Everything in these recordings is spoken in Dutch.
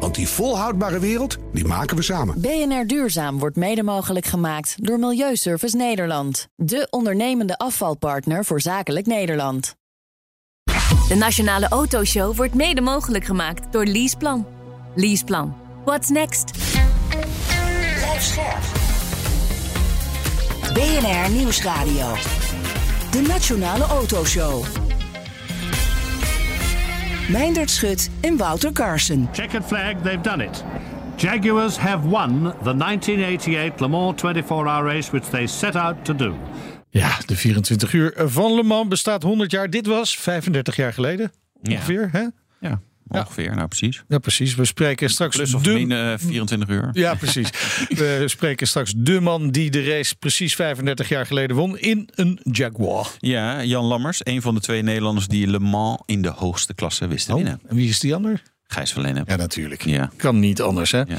Want die volhoudbare wereld, die maken we samen. BNR Duurzaam wordt mede mogelijk gemaakt door Milieuservice Nederland. De ondernemende afvalpartner voor zakelijk Nederland. De Nationale Autoshow wordt mede mogelijk gemaakt door Leaseplan. Leaseplan. What's next? Blijf scherp. BNR Nieuwsradio. De Nationale Autoshow. Meindert Schut en Wouter Carson. Checkered flag, they've done it. Jaguars have won the 1988 Le Mans 24-hour race, which they set out to do. Ja, de 24 uur van Le Mans bestaat 100 jaar. Dit was 35 jaar geleden ongeveer. Hè? Ja, ongeveer. Nou, precies. Ja, precies. We spreken straks Plus of de... min eh, 24 uur. Ja, precies. We spreken straks de man die de race precies 35 jaar geleden won in een Jaguar. Ja, Jan Lammers, een van de twee Nederlanders die Le Mans in de hoogste klasse wist te Oh, winnen. en wie is die ander? Gijs van Lennep. Ja, natuurlijk. Ja. Kan niet anders, hè? Ja.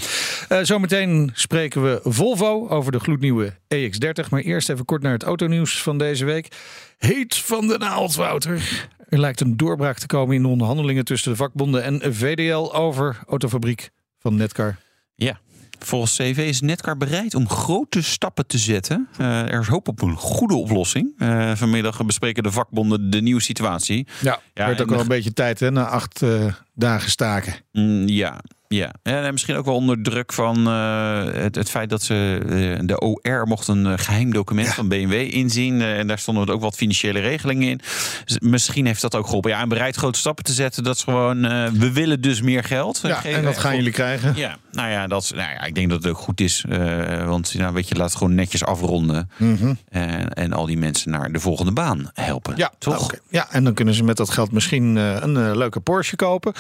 Eh, zometeen spreken we Volvo over de gloednieuwe EX30. Maar eerst even kort naar het autonieuws van deze week. Heet van de naald, Wouter. Er lijkt een doorbraak te komen in de onderhandelingen tussen de vakbonden en VDL over autofabriek van Netcar. Ja. Volgens CV is Netcar bereid om grote stappen te zetten. Eh, er is hoop op een goede oplossing. Eh, vanmiddag bespreken de vakbonden de nieuwe situatie. Ja, Ja, werd ook al een beetje tijd hè, na acht eh, dagen staken. Mm, ja, ja. En misschien ook wel onder druk van eh, het, het feit dat ze eh, de OR mocht een eh, geheim document van BMW inzien. En daar stonden ook wat financiële regelingen in. Dus misschien heeft dat ook geholpen. Ja, en bereid grote stappen te zetten. Dat is gewoon, we willen dus meer geld. Ja, en dat gaan jullie krijgen. Ja, nou ja, dat, nou ja, ik denk dat het ook goed is. want nou, weet je, laat het gewoon netjes afronden. En, en al die mensen naar de volgende baan helpen. Ja, toch? Ja, en dan kunnen ze met dat geld misschien een leuke Porsche kopen.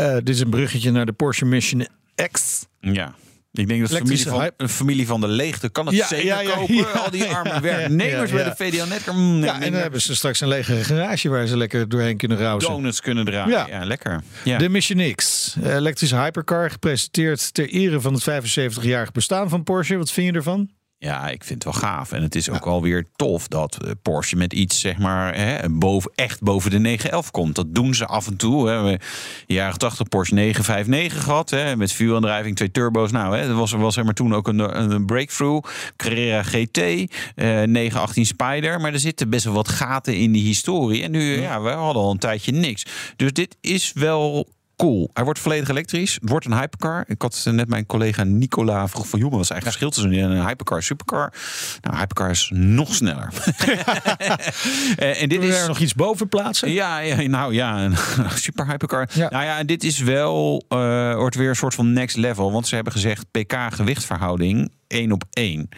Eh, dit is een bruggetje naar de Porsche Mission X. Ja. Ik denk dat familie van, een familie van de leegte kan het Ja, zeker ja, ja, kopen. Al die arme werknemers bij de VDL Netcar. mm, Ja, en dan hebben ze straks een lege garage waar ze lekker doorheen kunnen rousen. donuts kunnen draaien. Ja. Lekker. Ja. De Mission X, elektrische hypercar, gepresenteerd ter ere van het 75-jarig bestaan van Porsche. Wat vind je ervan? Ja, ik vind het wel gaaf. En het is ook alweer tof dat eh, Porsche met iets, zeg maar, hè, boven, echt boven de 911 komt. Dat doen ze af en toe. Hè. We jaren 80 Porsche 959 gehad, hè, met vuuraandrijving, twee turbo's. Nou, hè, dat was, was er maar toen ook een, een breakthrough. Carrera GT, eh, 918 Spider. Maar er zitten best wel wat gaten in die historie. En nu, ja, we hadden al een tijdje niks. Dus dit is wel cool. Hij wordt volledig elektrisch. Het wordt een hypercar. Ik had net mijn collega Nicola vroeg van... joh, maar wat is eigenlijk verschil tussen een hypercar en supercar? Nou, hypercar is nog sneller. Eh, en dit is... er nog iets boven plaatsen? Ja, ja, nou ja, een super hypercar. Ja. Nou ja, en dit is wel, eh, wordt weer een soort van next level. Want ze hebben gezegd pk 1 op 1.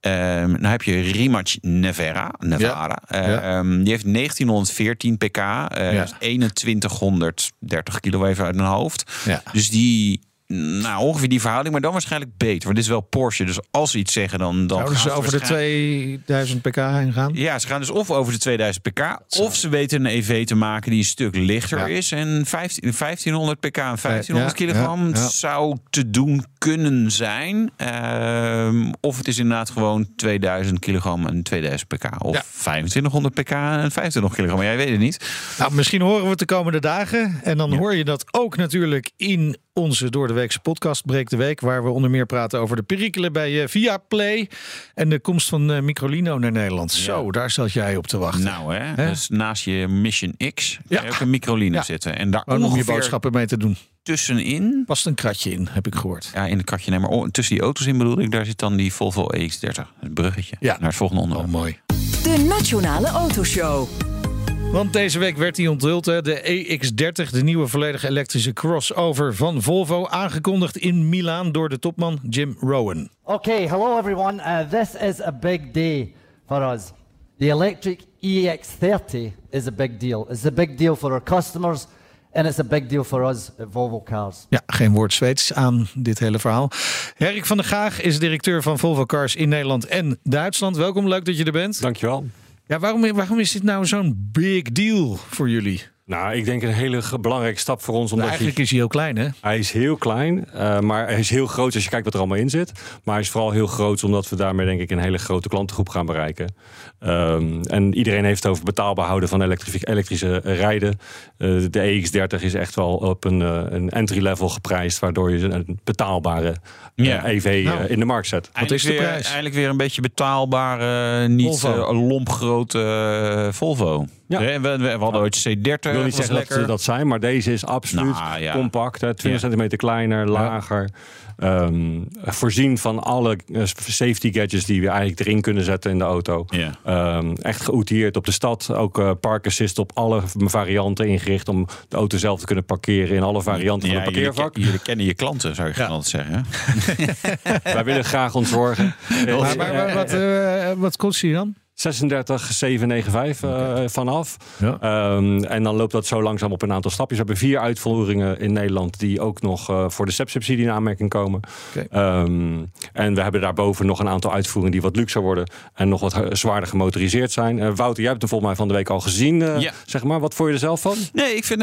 Ehm dan heb je Rimac Nevera. Nevada. Ja. ehm, die heeft 1914 pk. Ja. dus 2130 kilo even uit mijn hoofd. Dus die, nou ongeveer die verhouding, maar dan waarschijnlijk beter. Want dit is wel Porsche. Dus als ze iets zeggen, dan, dan Zouden ze over de waarschijnlijk- 2000 pk heen gaan? ja, ze gaan dus of over de 2000 pk, of ze weten een EV te maken die een stuk lichter Ja. is. En 15, 1500 pk en 1500 Ja, kilogram ja. zou te doen kunnen zijn. Ehm, of het is inderdaad gewoon 2000 kilogram en 2000 pk. Of Ja. 2500 pk en 25 kilogram. Maar jij weet het niet. Nou, misschien horen we het de komende dagen. En dan hoor je dat ook natuurlijk in onze door de weekse podcast Breek de Week. Waar we onder meer praten over de perikelen bij eh, Viaplay. En de komst van eh, Microlino naar Nederland. Zo, daar zat jij op te wachten. Nou, hè, dus naast je Mission X Ja. heb je ook een microline Ja. zitten. En daar Gewoon om je ongeveer boodschappen mee te doen. Tussenin Past een kratje in, heb ik gehoord. Ja, in het kratje. Nee, maar tussen die auto's in bedoel ik, daar zit dan die Volvo EX30. Het bruggetje Ja. naar het volgende Oh, onderwerp. mooi. De Nationale Autoshow. Want deze week werd die onthuld, hè, de EX30, de nieuwe volledig elektrische crossover van Volvo. Aangekondigd in Milaan door de topman Jim Rowan. Okay, hello everyone. Uh, this is a big day for us. The electric EX30 is a big deal. It's a big deal for our customers and it's a big deal for us at Volvo Cars. Ja, geen woord Zweeds aan dit hele verhaal. Herrik van der Gaag is directeur van Volvo Cars in Nederland en Duitsland. Welkom, leuk dat je er bent. Dankjewel. Ja, waarom, waarom is dit nou zo'n big deal voor jullie? Nou, ik denk een hele belangrijke stap voor ons. Nou, Omdat eigenlijk je, is hij heel klein, hè? hij is heel klein, eh, maar hij is heel groot als je kijkt wat er allemaal in zit. Maar hij is vooral heel groot omdat we daarmee denk ik een hele grote klantengroep gaan bereiken. Ehm, en iedereen heeft het over betaalbaar houden van elektrische rijden. Eh, de EX30 is echt wel op een, eh, een entry-level geprijsd, waardoor je een betaalbare Ja. EV eh, Nou. in de markt zet. Wat is de weer- prijs? Eindelijk weer een beetje betaalbare, niet lompgrote Volvo. Ja. Hè, We, we, we hadden ooit C30. Ik wil niet zeggen dat lekker. ze dat zijn, maar deze is absoluut Nou, ja. compact. Hè, 20 Ja. centimeter kleiner, lager. Ehm, voorzien van alle eh, safety gadgets die we eigenlijk erin kunnen zetten in de auto. Ja. Ehm, echt geoutilleerd op de stad. Ook eh park assist op alle varianten ingericht om de auto zelf te kunnen parkeren in alle varianten Ja, van het parkeervak. ke- jullie kennen je klanten, zou je Ja. altijd zeggen. Wij willen graag ontzorgen. Maar, maar, maar wat, eh, wat kost hij dan? 36 795 eh, vanaf. Ja. Ehm, en dan loopt dat zo langzaam op een aantal stapjes. We hebben vier uitvoeringen in Nederland die ook nog eh, voor de SEP-subsidie in aanmerking komen. Ehm, en we hebben daarboven nog een aantal uitvoeringen die wat luxer worden en nog wat eh, zwaarder gemotoriseerd zijn. Eh, Wouter, jij hebt hem volgens mij van de week al gezien. eh, Ja. Zeg maar, wat vond je er zelf van? Nee, ik vind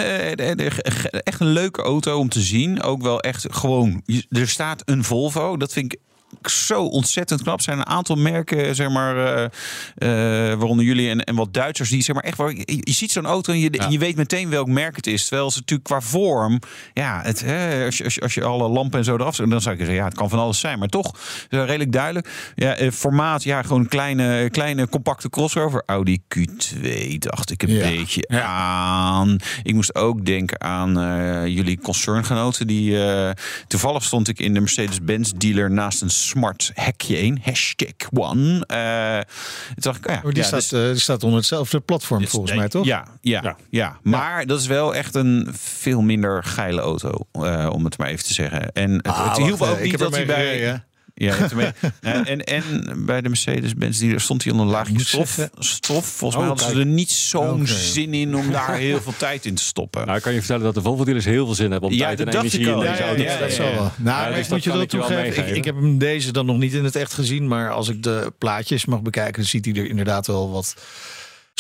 echt een leuke auto om te zien. Ook wel echt gewoon. Er staat een Volvo. Dat vind ik zo ontzettend knap. Zijn een aantal merken, zeg maar, eh, eh, waaronder jullie en, en wat Duitsers, die zeg maar echt. waar- Je, je ziet zo'n auto en je, je weet meteen welk merk het is. Terwijl ze natuurlijk qua vorm, ja, het, hè, als, je, als, je, als je alle lampen en zo eraf zet, dan zou ik zeggen, ja, het kan van alles zijn. Maar toch redelijk duidelijk. Ja, eh, formaat, ja, gewoon kleine, kleine compacte crossover. Audi Q2 dacht ik een Ja. beetje aan. Ik moest ook denken aan eh, jullie concerngenoten. Die, toevallig stond ik in de Mercedes-Benz dealer naast een smart hekje in. Hashtag one. Eh, toen dacht ik, oh ja, Oh, die, ja, staat, dus- eh, die staat onder hetzelfde platform dus- volgens nee, mij, toch? Ja, ja, Ja. ja. maar dat is wel echt een veel minder geile auto, eh, om het maar even te zeggen. En het, Ah, het hielp ook niet dat hij bij... gereden? Ja, en, en, bij de Mercedes-Benz die er stond hij onder een laagje stof. stof. Volgens mij Oh, hadden ze er niet zo'n zin in om daar heel veel tijd in te stoppen. Nou, ik kan je vertellen dat de Volvo-dealers heel veel zin hebben om Ja, tijd en energie ik in deze Ja, auto ja, te ja, dat zal wel. Nou, Ja, dus moet je dat toegeven. Ik, heb hem deze dan nog niet in het echt gezien. Maar als ik de plaatjes mag bekijken, dan ziet hij er inderdaad wel wat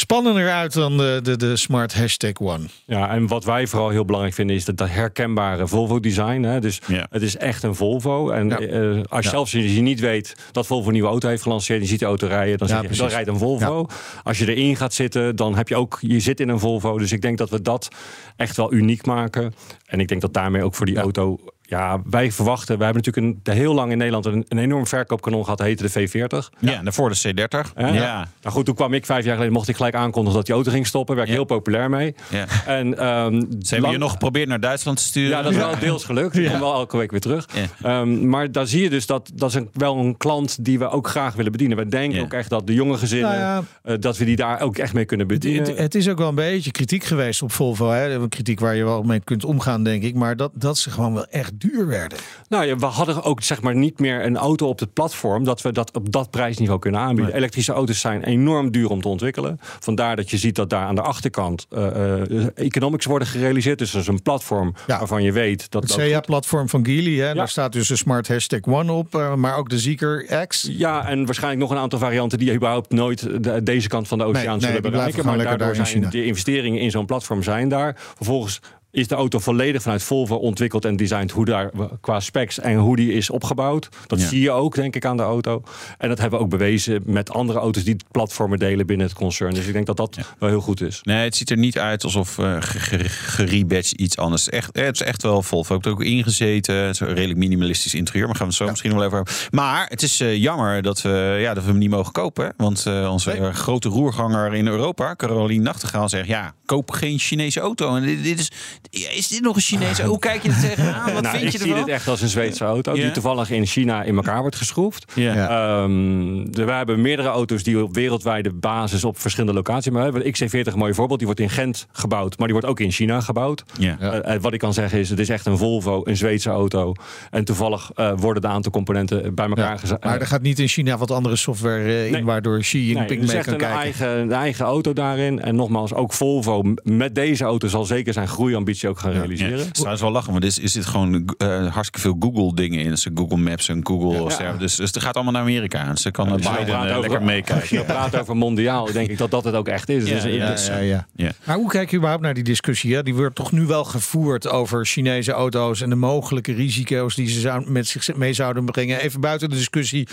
spannender uit dan de, de, de Smart Hashtag One. Ja, en wat wij vooral heel belangrijk vinden is dat, dat herkenbare Volvo-design. Hè? Dus Ja. het is echt een Volvo. En Ja. eh, als Ja. zelfs als je niet weet dat Volvo een nieuwe auto heeft gelanceerd, en je ziet de auto rijden, dan, Ja, zeg je, dan rijdt een Volvo. Als je erin gaat zitten, dan heb je ook, je zit in een Volvo. Dus ik denk dat we dat echt wel uniek maken. En ik denk dat daarmee ook voor die Ja. auto. Ja, wij verwachten. Wij hebben natuurlijk een, heel lang in Nederland een, een enorm verkoopkanon gehad, heette de V40. Ja, en daarvoor de C30. Hè? Ja. Nou goed, toen kwam ik vijf jaar geleden, mocht ik gelijk aankondigen dat die auto ging stoppen. Werd ik heel populair mee. Ja. En, ehm, Ze hebben lang- je nog geprobeerd naar Duitsland te sturen. ja, dat is wel deels gelukt. Ik kom wel elke week weer terug. Ja. Ehm, maar daar zie je dus dat dat is een, wel een klant die we ook graag willen bedienen. We denken Ja. ook echt dat de jonge gezinnen, Nou ja. eh, dat we die daar ook echt mee kunnen bedienen. het, het is ook wel een beetje kritiek geweest op Volvo. Hè? Een kritiek waar je wel mee kunt omgaan, denk ik. Maar dat, dat ze gewoon wel echt duur werden. Nou ja, we hadden ook zeg maar niet meer een auto op het platform dat we dat op dat prijsniveau kunnen aanbieden. Elektrische auto's zijn enorm duur om te ontwikkelen. Vandaar dat je ziet dat daar aan de achterkant eh, economics worden gerealiseerd. Dus dat is een platform Ja. waarvan je weet dat Het dat CA-platform van Geely, hè? daar staat dus een Smart Hashtag One op. eh, maar ook de Zeker X. Ja, en waarschijnlijk nog een aantal varianten die überhaupt nooit de- deze kant van de oceaan Nee, nee, zullen blijven bereiken. Maar daardoor zijn de investeringen in zo'n platform zijn daar. Vervolgens is de auto volledig vanuit Volvo ontwikkeld en designed hoe daar qua specs en hoe die is opgebouwd. Dat Ja. zie je ook, denk ik, aan de auto. En dat hebben we ook bewezen met andere auto's die platformen delen binnen het concern. Dus ik denk dat dat wel heel goed is. Nee, het ziet er niet uit alsof uh, gerebadged iets anders. Echt, het is echt wel Volvo. Ik heb ook ingezeten. Het is een redelijk minimalistisch interieur. Maar gaan we het zo misschien wel even over. Maar het is uh, jammer dat we, ja, dat we hem niet mogen kopen. Hè? Want uh, onze nee. grote roerganger in Europa, Caroline Nachtegaal, zegt... ja, koop geen Chinese auto. En dit, dit is, is dit nog een Chinese? Hoe kijk je er tegenaan? Wat nou, vind je ik ervan? zie dit echt als een Zweedse auto... Ja. die toevallig in China in elkaar wordt geschroefd. Ja. Um, we hebben meerdere auto's die op wereldwijde basis... op verschillende locaties... maar de XC40 een mooi voorbeeld. Die wordt in Gent gebouwd, maar die wordt ook in China gebouwd. Ja. Uh, wat ik kan zeggen is, het is echt een Volvo, een Zweedse auto. En toevallig uh, worden de aantal componenten bij elkaar ja, gezet. Maar er gaat niet in China wat andere software in... Nee. waardoor Xi Jinping nee, mee kan een kijken. Eigen, een eigen auto daarin. En nogmaals, ook Volvo met deze auto zal zeker zijn groeiambitie ambitie ook gaan Ja, realiseren. Het is trouwens wel lachen, want er is, zit gewoon eh, hartstikke veel Google dingen in. Dus Google Maps en Google. Ja. Dus, dus het gaat allemaal naar Amerika. Dus ze kan Ja, je Biden praat eh, over- lekker je meekijken. nou praat over mondiaal, denk ik dat dat het ook echt is. Ja, Dus, ja, dus- Ja, ja. Ja. Maar hoe kijk je überhaupt naar die discussie? Hè? Die wordt toch nu wel gevoerd over Chinese auto's en de mogelijke risico's die ze zou, met zich mee zouden brengen. Even buiten de discussie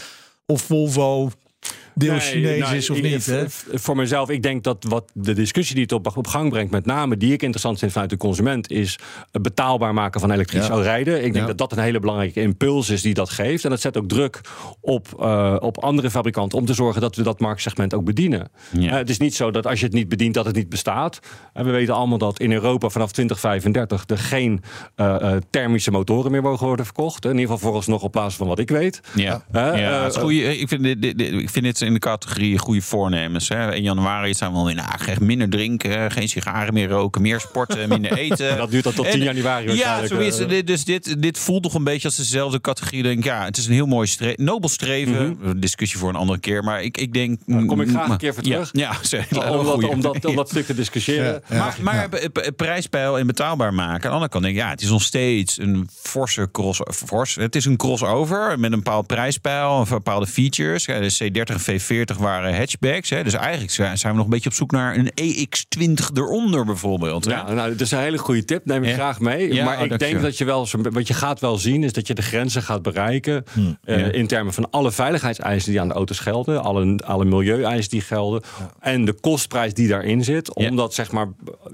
of Volvo deel Nee, Chinees nou, is of niet. Hè? Voor mezelf, ik denk dat wat de discussie die het op, op gang brengt, met name die ik interessant vind vanuit de consument, is het betaalbaar maken van elektrisch Ja. rijden. Ik denk dat dat een hele belangrijke impuls is die dat geeft. En dat zet ook druk op, eh, op andere fabrikanten om te zorgen dat we dat marktsegment ook bedienen. Ja. Eh, het is niet zo dat als je het niet bedient, dat het niet bestaat. En we weten allemaal dat in Europa vanaf 2035 er geen eh, thermische motoren meer mogen worden verkocht. In ieder geval vooralsnog op plaats van wat ik weet. Ja, Ja. ja het is goeie, ik, vind dit- ik vind dit in de categorie goede voornemens. Hè. In januari zijn we wel weer nou, echt minder drinken, geen sigaren meer roken, meer sporten, minder eten. Dat duurt dan tot En- 10 januari Ja, zo is eh. het. Dus dit, dit voelt toch een beetje als dezelfde categorie. Denk, ja, het is een heel mooi stre nobel streven. Discussie voor een andere keer. Maar ik, ik denk... Daar kom ik graag een maar- keer voor Ja, terug. Ja, zeker. om, dat, om, dat, om dat stuk te discussiëren. maar, maar prijspeil en betaalbaar maken. Aan de andere kant denk ik, ja, het is nog steeds een forse cross. Fors, het is een crossover met een bepaald prijspeil, en bepaalde features. Ja, de C30 en V40 waren hatchbacks. Hè, dus eigenlijk zijn we nog een beetje op zoek naar een EX20 eronder bijvoorbeeld. hè. Ja, nou, dat is een hele goede tip. Neem ik Ja. graag mee. Ja, maar oh, ik denk dat je wel, wat je gaat wel zien, is dat je de grenzen gaat bereiken. eh, Hm. Ja. In termen van alle veiligheidseisen die aan de auto's gelden. Alle, alle milieueisen die gelden. En de kostprijs die daarin zit. Om dat zeg maar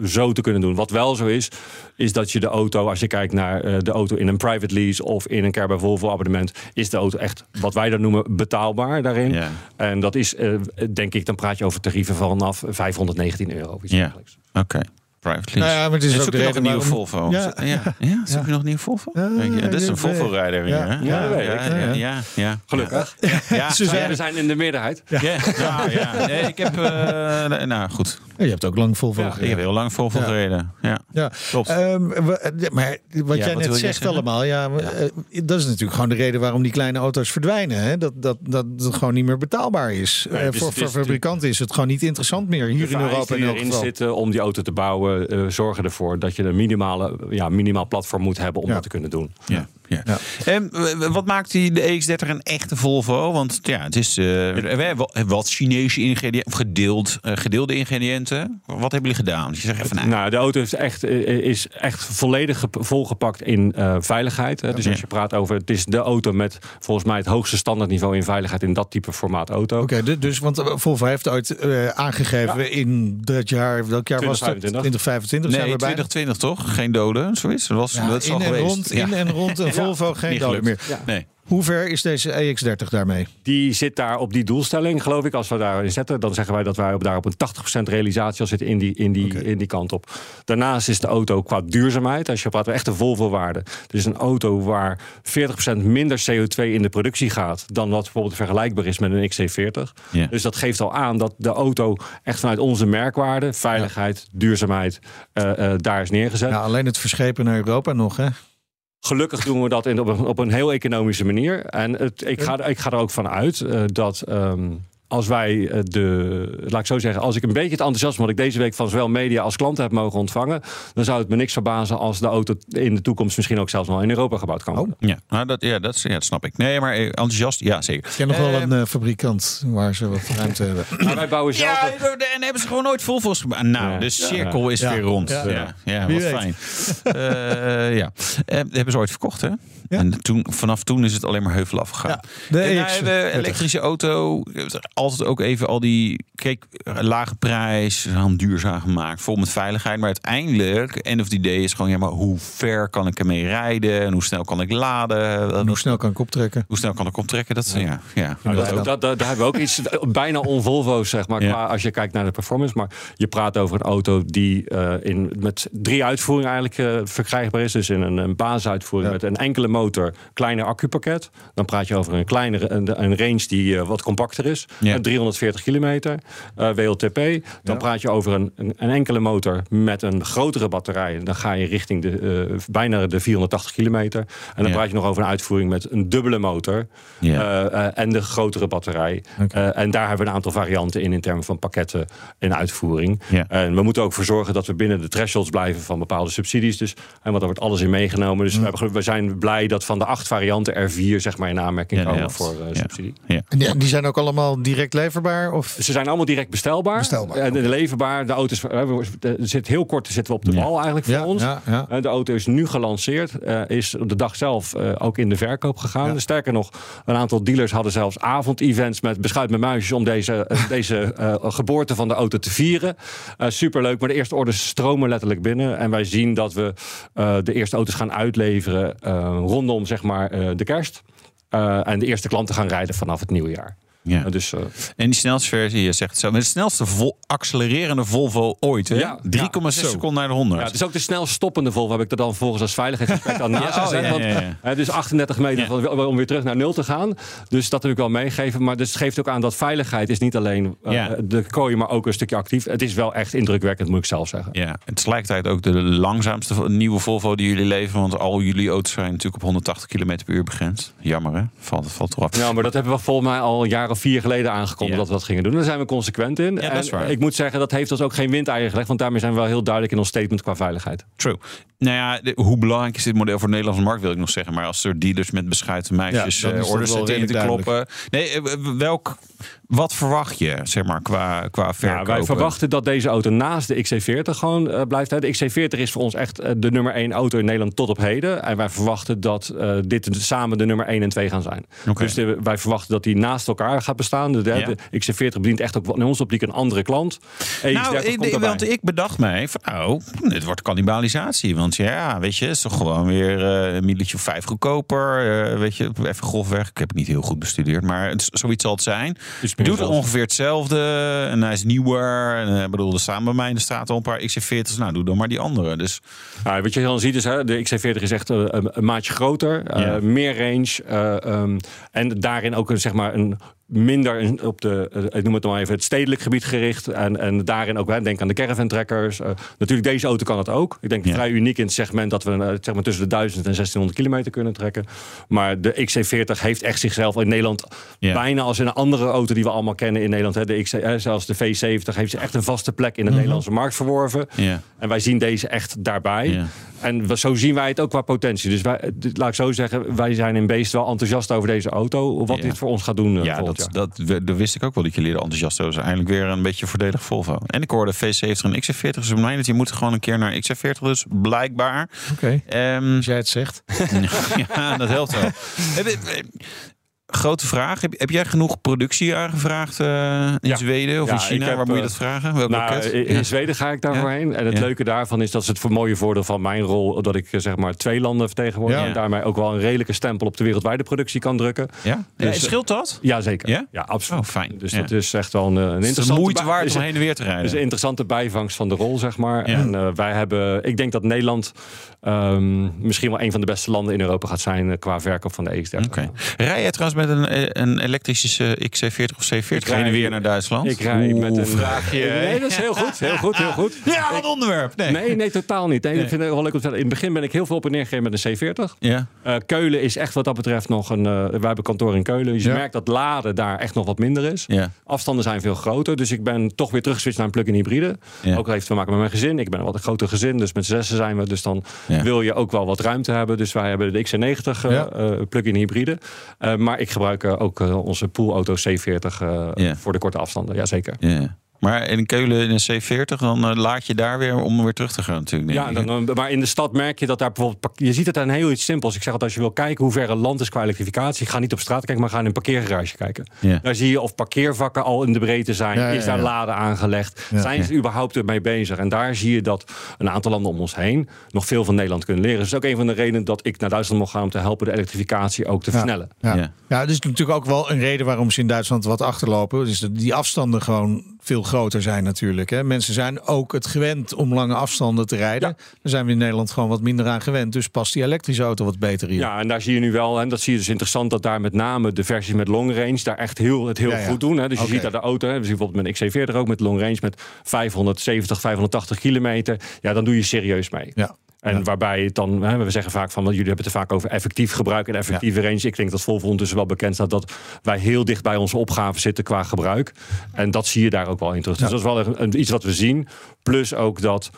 zo te kunnen doen. Wat wel zo is, is dat je de auto, als je kijkt naar eh, de auto in een private lease of in een Care by Volvo abonnement, is de auto echt wat wij dan noemen betaalbaar daarin. Ja. En dat is, eh, denk ik, dan praat je over tarieven vanaf 519 euro. Iets Ja. Oké. Private Nou lease. ja, maar het is En ook zoek de je nog een nieuwe waarom- Volvo? Ja. Ja, ja. ja. Zoek je nog een nieuwe Volvo? Ja, Ja, dat is een Volvo-rijder. ja. Ja, ja, Ja, ja, weet ik. ja, ja, ja. Gelukkig. Ja, Ze zijn- we zijn in de meerderheid. Ja, ja, ja. Nee, ik heb... eh, nou, goed. Je hebt ook lang Volvo Ja, Ik gereden. heb heel lang Volvo Ja. gereden. Ja. Ja, Klopt. Ehm, we- maar wat Ja, jij wat net zegt allemaal, ja, eh, dat is natuurlijk gewoon de reden waarom die kleine auto's verdwijnen. Hè? Dat, dat, dat het gewoon niet meer betaalbaar is. Nee, Eh, dus voor voor fabrikanten is het gewoon niet interessant meer. Hier in Europa in die elk erin geval. zitten om die auto te bouwen, eh, zorgen ervoor dat je een minimale, ja, minimaal platform moet hebben om Ja. dat te kunnen doen. Ja, ja. Ja. En w- wat maakt die de EX30 een echte Volvo? Want ja, het is eh, we hebben wat Chinese ingrediënten, of gedeeld, eh, gedeelde ingrediënten. Wat hebben jullie gedaan? Dus je zegt even, nou, Nou, de auto is echt, eh, is echt volledig gep- volgepakt in eh, veiligheid. Hè. Dus Ja. als je praat over, het is de auto met volgens mij het hoogste standaardniveau in veiligheid in dat type formaat auto. Oké, du- dus want Volvo heeft ooit eh, aangegeven in dat jaar, welk jaar was dat? 2025. 2025 zijn nee, we bijna. 2020 toch? Geen doden, zoiets. Dat was Ja, dat is al in, en geweest. rond, Ja. in en rond een Volvo geen doden meer. Nee. Hoe ver is deze EX30 daarmee? Die zit daar op die doelstelling, geloof ik. Als we daarin zetten, dan zeggen wij dat wij op, daar op een 80% realisatie al zitten in die, in, die, in die kant op. Daarnaast is de auto qua duurzaamheid, als je praat over echte Volvo-waarde. Is een auto waar 40% minder CO2 in de productie gaat dan wat bijvoorbeeld vergelijkbaar is met een XC40. Ja. Dus dat geeft al aan dat de auto echt vanuit onze merkwaarde, veiligheid, duurzaamheid, eh, eh, daar is neergezet. Ja, alleen het verschepen naar Europa nog, hè? Gelukkig doen we dat in, op, een, op een heel economische manier. En het, ik, ga, ik ga er ook van uit eh, dat ehm, als wij eh, de. Laat ik zo zeggen, als ik een beetje het enthousiasme wat ik deze week van zowel media als klanten heb mogen ontvangen. dan zou het me niks verbazen als de auto in de toekomst misschien ook zelfs wel in Europa gebouwd kan worden. Ja, nou, dat, ja, dat, ja, dat snap ik. Nee, maar eh, enthousiast, ja, zeker. Ik ken nog wel Eh, een fabrikant waar ze wat ruimte hebben. Maar wij bouwen zelf. Ja, en hebben ze gewoon nooit Volvo's gebouwd. Nou, Ja. de cirkel is Ja. weer rond. Ja. Ja, wat fijn. Eh, ja. Hebben ze ooit verkocht, hè? Ja. En toen, vanaf toen is het alleen maar heuvel afgegaan. Ja, de En nou, EX30. de elektrische auto, altijd ook even al die, kijk, lage prijs, aan duurzaam gemaakt, vol met veiligheid. Maar uiteindelijk, end of the day is gewoon, ja, maar hoe ver kan ik ermee rijden? En hoe snel kan ik laden? En hoe snel kan ik optrekken? Hoe snel kan ik optrekken? Dat, ja, ja. Nou, dat, Ja, dat, dat- daar hebben we ook iets bijna on-Volvo's, zeg maar, Ja. qua, als je kijkt naar de performance. Maar je praat over een auto die eh, in, met drie uitvoeringen eigenlijk eh, verkrijgbaar is. Dus in een, een basisuitvoering Ja. met een enkele motor, kleiner accupakket. Dan praat je over een kleinere een, een range die eh, wat compacter is. En 340 kilometer uh, WLTP. Dan praat je over een, een, een, enkele motor met een grotere batterij. Dan ga je richting de, uh, bijna de 480 kilometer. En dan praat je nog over een uitvoering met een dubbele motor uh, en de grotere batterij. Okay. en daar hebben we een aantal varianten in in termen van pakketten en uitvoering. En we moeten ook voor zorgen dat we binnen de thresholds blijven van bepaalde subsidies. Dus, en want daar wordt alles in meegenomen. Dus we, hebben, we, zijn blij dat van de acht varianten er vier zeg maar, in aanmerking komen voor subsidie. En die, die, zijn ook allemaal direct leverbaar? Of? Ze zijn allemaal direct bestelbaar. bestelbaar en de leverbaar. De auto's, er zit heel kort zitten we op de bal eigenlijk voor ons. De auto is nu gelanceerd. is op de dag zelf ook in de verkoop gegaan. Sterker nog, een aantal dealers hadden zelfs avondevents met beschuit met muisjes om deze, deze geboorte van de auto te vieren. superleuk. Maar de eerste orders stromen letterlijk binnen. En wij zien dat we de eerste auto's gaan uitleveren rondom zeg maar, de kerst. en de eerste klanten gaan rijden vanaf het nieuwe jaar. Ja. dus, uh, en die snelste versie, je zegt zo, met de snelste vol accelererende Volvo ooit. Ja, 3,6 ja, seconden naar de 100. Ja, het is ook de snel stoppende Volvo, heb ik er dan volgens als veiligheidsaspect aan naast. Oh, ja, want, dus 38 meter om weer terug naar nul te gaan. Dus dat heb ik wel meegegeven. Maar dus het geeft ook aan dat veiligheid is niet alleen uh, de kooi, maar ook een stukje actief. Het is wel echt indrukwekkend, moet ik zelf zeggen. Ja, het is tegelijkertijd ook de langzaamste nieuwe Volvo die jullie leveren. Want al jullie auto's zijn natuurlijk op 180 km per uur begrensd. Jammer hè, valt, valt eraf. Ja, maar dat hebben we volgens mij al jaren of vier geleden aangekondigd dat we dat gingen doen. Daar zijn we consequent in. Ja, dat is waar. Ik moet zeggen, dat heeft ons ook geen windeieren gelegd. Want daarmee zijn we wel heel duidelijk in ons statement qua veiligheid. True. Nou ja, hoe belangrijk is dit model voor de Nederlandse markt, wil ik nog zeggen. Maar als er dealers met beschuiten meisjes ja, uh, orders zitten te kloppen. Nee, eh, welk wat verwacht je, zeg maar, qua, qua verkoop? wij verwachten dat deze auto naast de XC40 gewoon uh, blijft. De XC40 is voor ons echt uh, de nummer 1 auto in Nederland tot op heden. En wij verwachten dat uh, dit samen de nummer 1 en 2 gaan zijn. Okay. Dus de, wij verwachten dat die naast elkaar gaat bestaan. De, de, ja. de XC40 bedient echt ook in onze optiek een andere klant. Nou, ik, want ik bedacht mij van, nou, dit wordt cannibalisatie. Want ja, weet je, is toch gewoon weer een milletje of vijf goedkoper. weet je, even grofweg. Ik heb het niet heel goed bestudeerd, maar het, zoiets zal het zijn. Dus doet ongeveer hetzelfde. En hij is nieuwer. En, ik bedoel, er staan bij mij in de straat al een paar XC40's. Nou, doe dan maar die andere. Dus... Ja, wat je dan ziet is, hè, de XC40 is echt een, een maatje groter. Ja. Uh, meer range. Uh, um, en daarin ook een, zeg maar, een minder op de, eh, ik noem het maar even, het stedelijk gebied gericht. En, en daarin ook, hè, denk aan de caravan trekkers. Uh, natuurlijk, deze auto kan het ook. Ik denk vrij uniek in het segment dat we uh, zeg maar tussen de 1000 en 1600 kilometer kunnen trekken. Maar de XC40 heeft echt zichzelf in Nederland bijna als in een andere auto die we allemaal kennen in Nederland. Hè, de XC, hè, zelfs de V70 heeft ze echt een vaste plek in de mm Nederlandse markt verworven. En wij zien deze echt daarbij. En zo zien wij het ook qua potentie. Dus wij, laat ik zo zeggen, wij zijn in beest wel enthousiast over deze auto. Wat dit voor ons gaat doen. Ja, dat, dat, dat, wist ik ook wel dat jullie er enthousiast over zijn. Eindelijk weer een beetje voordelig Volvo. En ik hoorde V70 en XC40. Dus mij dat je moet gewoon een keer naar XC40. Dus blijkbaar. Oké, okay. um, als jij het zegt. ja, dat helpt wel grote vraag. Heb, heb, jij genoeg productie aangevraagd uh, in Zweden of in China? Waar moet je dat eh, vragen? Welk nou, in Zweden ga ik daarvoorheen. En het leuke daarvan is dat is het mooie voordeel van mijn rol... dat ik eh, zeg maar twee landen vertegenwoordig. En daarmee ook wel een redelijke stempel op de wereldwijde productie kan drukken. Ja? Dus, scheelt dat? Ja, zeker. Ja, absoluut. Oh, fijn. Dus dat is echt wel een, een interessante... moeite waard om heen en weer te rijden. is een interessante bijvangst van de rol, zeg maar. En uh, wij hebben... Ik denk dat Nederland um, misschien wel een van de beste landen in Europa gaat zijn... qua verkoop van de EX30. Okay. Rij jij trouwens met een, een elektrische XC40 of C40 ga je weer naar Duitsland? Ik rij met een vraagje. Nee, dat is heel goed. Heel goed, heel goed. Ja, wat onderwerp. Nee. nee, nee, totaal niet. Nee, Ik vind het wel leuk om te In het begin ben ik heel veel op en neer gegeven met een C40. Ja. Uh, Keulen is echt wat dat betreft nog een... Uh, wij hebben kantoor in Keulen. Dus je merkt dat laden daar echt nog wat minder is. Ja. Afstanden zijn veel groter. Dus ik ben toch weer teruggeswitcht naar een plug-in hybride. Ja. Ook heeft te maken met mijn gezin. Ik ben een wat een groter gezin. Dus met zessen zijn we. Dus dan wil je ook wel wat ruimte hebben. Dus wij hebben de XC90 uh, plug-in hybride. maar ik gebruik ook onze poolauto C40 uh, voor de korte afstanden. Jazeker. Yeah. Maar in Keulen in een C40, dan uh, laat je daar weer om weer terug te gaan natuurlijk. Ja, dan, maar in de stad merk je dat daar bijvoorbeeld... Je ziet het aan heel iets simpels. Ik zeg dat als je wil kijken hoe ver een land is qua elektrificatie... ga niet op straat kijken, maar ga in een parkeergarage kijken. Ja. Daar zie je of parkeervakken al in de breedte zijn. Ja, is daar laden aangelegd? zijn ze überhaupt ermee bezig? En daar zie je dat een aantal landen om ons heen... nog veel van Nederland kunnen leren. Dus dat is ook een van de redenen dat ik naar Duitsland mocht gaan... om te helpen de elektrificatie ook te versnellen. Ja, ja. ja. dat is natuurlijk ook wel een reden waarom ze in Duitsland wat achterlopen. Dus die afstanden gewoon veel groter zijn natuurlijk. Hè. Mensen zijn ook het gewend om lange afstanden te rijden. Daar zijn we in Nederland gewoon wat minder aan gewend. Dus past die elektrische auto wat beter in. Ja, en daar zie je nu wel, en dat zie je dus interessant, dat daar met name de versies met long range daar echt heel, het heel Ja, ja. goed doen. Hè. Dus je ziet dat de auto, hè, we zien bijvoorbeeld met een XC40 ook met long range met 570, 580 kilometer. Ja, dan doe je serieus mee. Ja. En Ja. waarbij het dan, we zeggen vaak van, want jullie hebben het er vaak over effectief gebruik en effectieve range. Ik denk dat Volvo ondertussen wel bekend staat dat wij heel dicht bij onze opgave zitten qua gebruik. En dat zie je daar ook wel in terug. Dus dat is wel een, iets wat we zien. Plus ook dat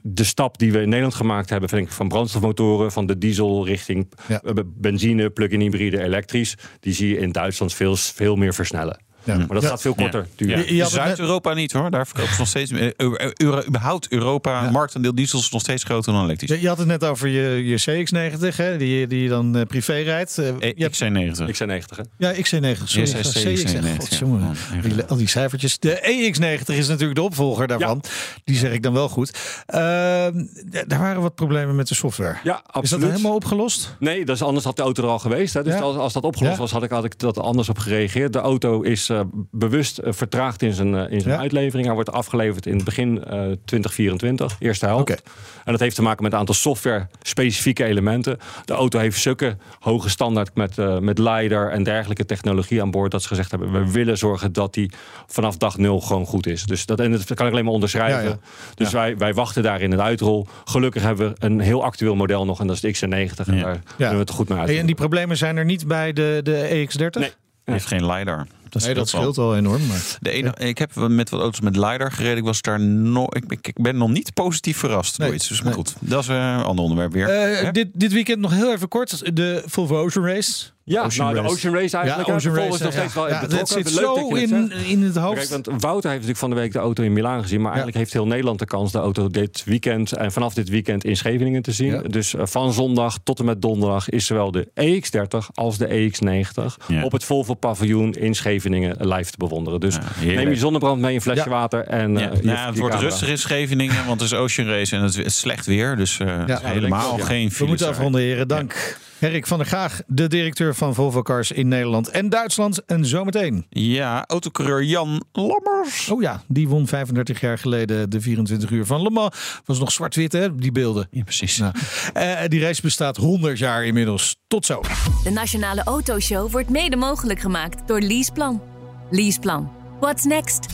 de stap die we in Nederland gemaakt hebben, vind ik, van brandstofmotoren, van de diesel richting eh, benzine, plug-in hybride, elektrisch, die zie je in Duitsland veel, veel meer versnellen. Ja. Maar dat Ja. gaat veel korter Ja. duren. Zuid-Europa niet hoor. Daar verkopen ze nog steeds. eh, Euro, überhaupt Europa, marktaandeel diesel is nog steeds groter dan elektrisch. Je, je had het net over je, je CX-90, hè, die, die je dan eh, privé rijdt. Eh, Eh, je hebt- XC90. Ik zijn 90. Hè? ja, XC90. Sorry, Ja, CX-90. Godjongen. Ja. Die- Al die cijfertjes. De EX90 is natuurlijk de opvolger daarvan. Die zeg ik dan wel goed. Ehm, d- daar waren wat problemen met de software. Ja, Is dat absoluut. helemaal opgelost? Nee, dus anders had de auto er al geweest. Hè. Dus Ja. als, als dat opgelost Ja. was, had ik, had ik dat anders op gereageerd. De auto is eh, bewust eh, vertraagd in zijn, eh, in zijn Ja. uitlevering. Hij wordt afgeleverd in het begin eh 2024, eerste helft. Oké. En dat heeft te maken met een aantal software-specifieke elementen. De auto heeft zulke hoge standaard met, eh, met LiDAR en dergelijke technologie aan boord... dat ze gezegd hebben, we willen zorgen dat die vanaf dag nul gewoon goed is. Dus dat, en dat kan ik alleen maar onderschrijven. Ja, ja. Dus Wij, wij wachten daar in het uitrol. Gelukkig hebben we een heel actueel model nog en dat is de XC90. En Ja. daar kunnen we het goed mee uit. En die problemen zijn er niet bij de, de EX30? Nee. heeft geen LiDAR. Dat Nee, dat scheelt al enorm. Maar... De ene, Ik heb met wat auto's met LiDAR gereden. Ik was daar nog. Ik, ik, ik ben nog niet positief verrast door Nee, iets. Dus maar nee. goed, dat is een ander onderwerp weer. Eh, dit, dit weekend nog heel even kort. De Volvo Ocean Race. Ja, Ocean nou, de. Ocean Race eigenlijk. Ja, Ocean Race, nog steeds ja. wel Ja. Het zit Leuk dat zo je het in, in het Kijk, hoofd. want Wouter heeft natuurlijk van de week de auto in Milaan gezien. Maar eigenlijk heeft heel Nederland de kans de auto dit weekend en vanaf dit weekend in Scheveningen te zien. Ja. Dus eh, van zondag tot en met donderdag is zowel de EX30 als de EX90 Ja. op het Volvo paviljoen in Scheveningen live te bewonderen. Dus Ja, neem je zonnebrand mee, een flesje Ja. water en Ja, eh, je- het wordt rustig in Scheveningen, want het is Ocean Race en het is slecht weer. Dus eh, helemaal geen We moeten afronden, heren. Dank. Erik van der Graag, de directeur van Volvo Cars in Nederland en Duitsland. En zometeen. Ja, autocoureur Jan Lammers. Oh ja, die won 35 jaar geleden de 24 uur van Le Mans. Was nog zwart-wit, hè, die beelden. Ja, precies. Nou, eh, die race bestaat 100 jaar inmiddels. Tot zo. De Nationale Autoshow wordt mede mogelijk gemaakt door Leaseplan. Leaseplan. What's next?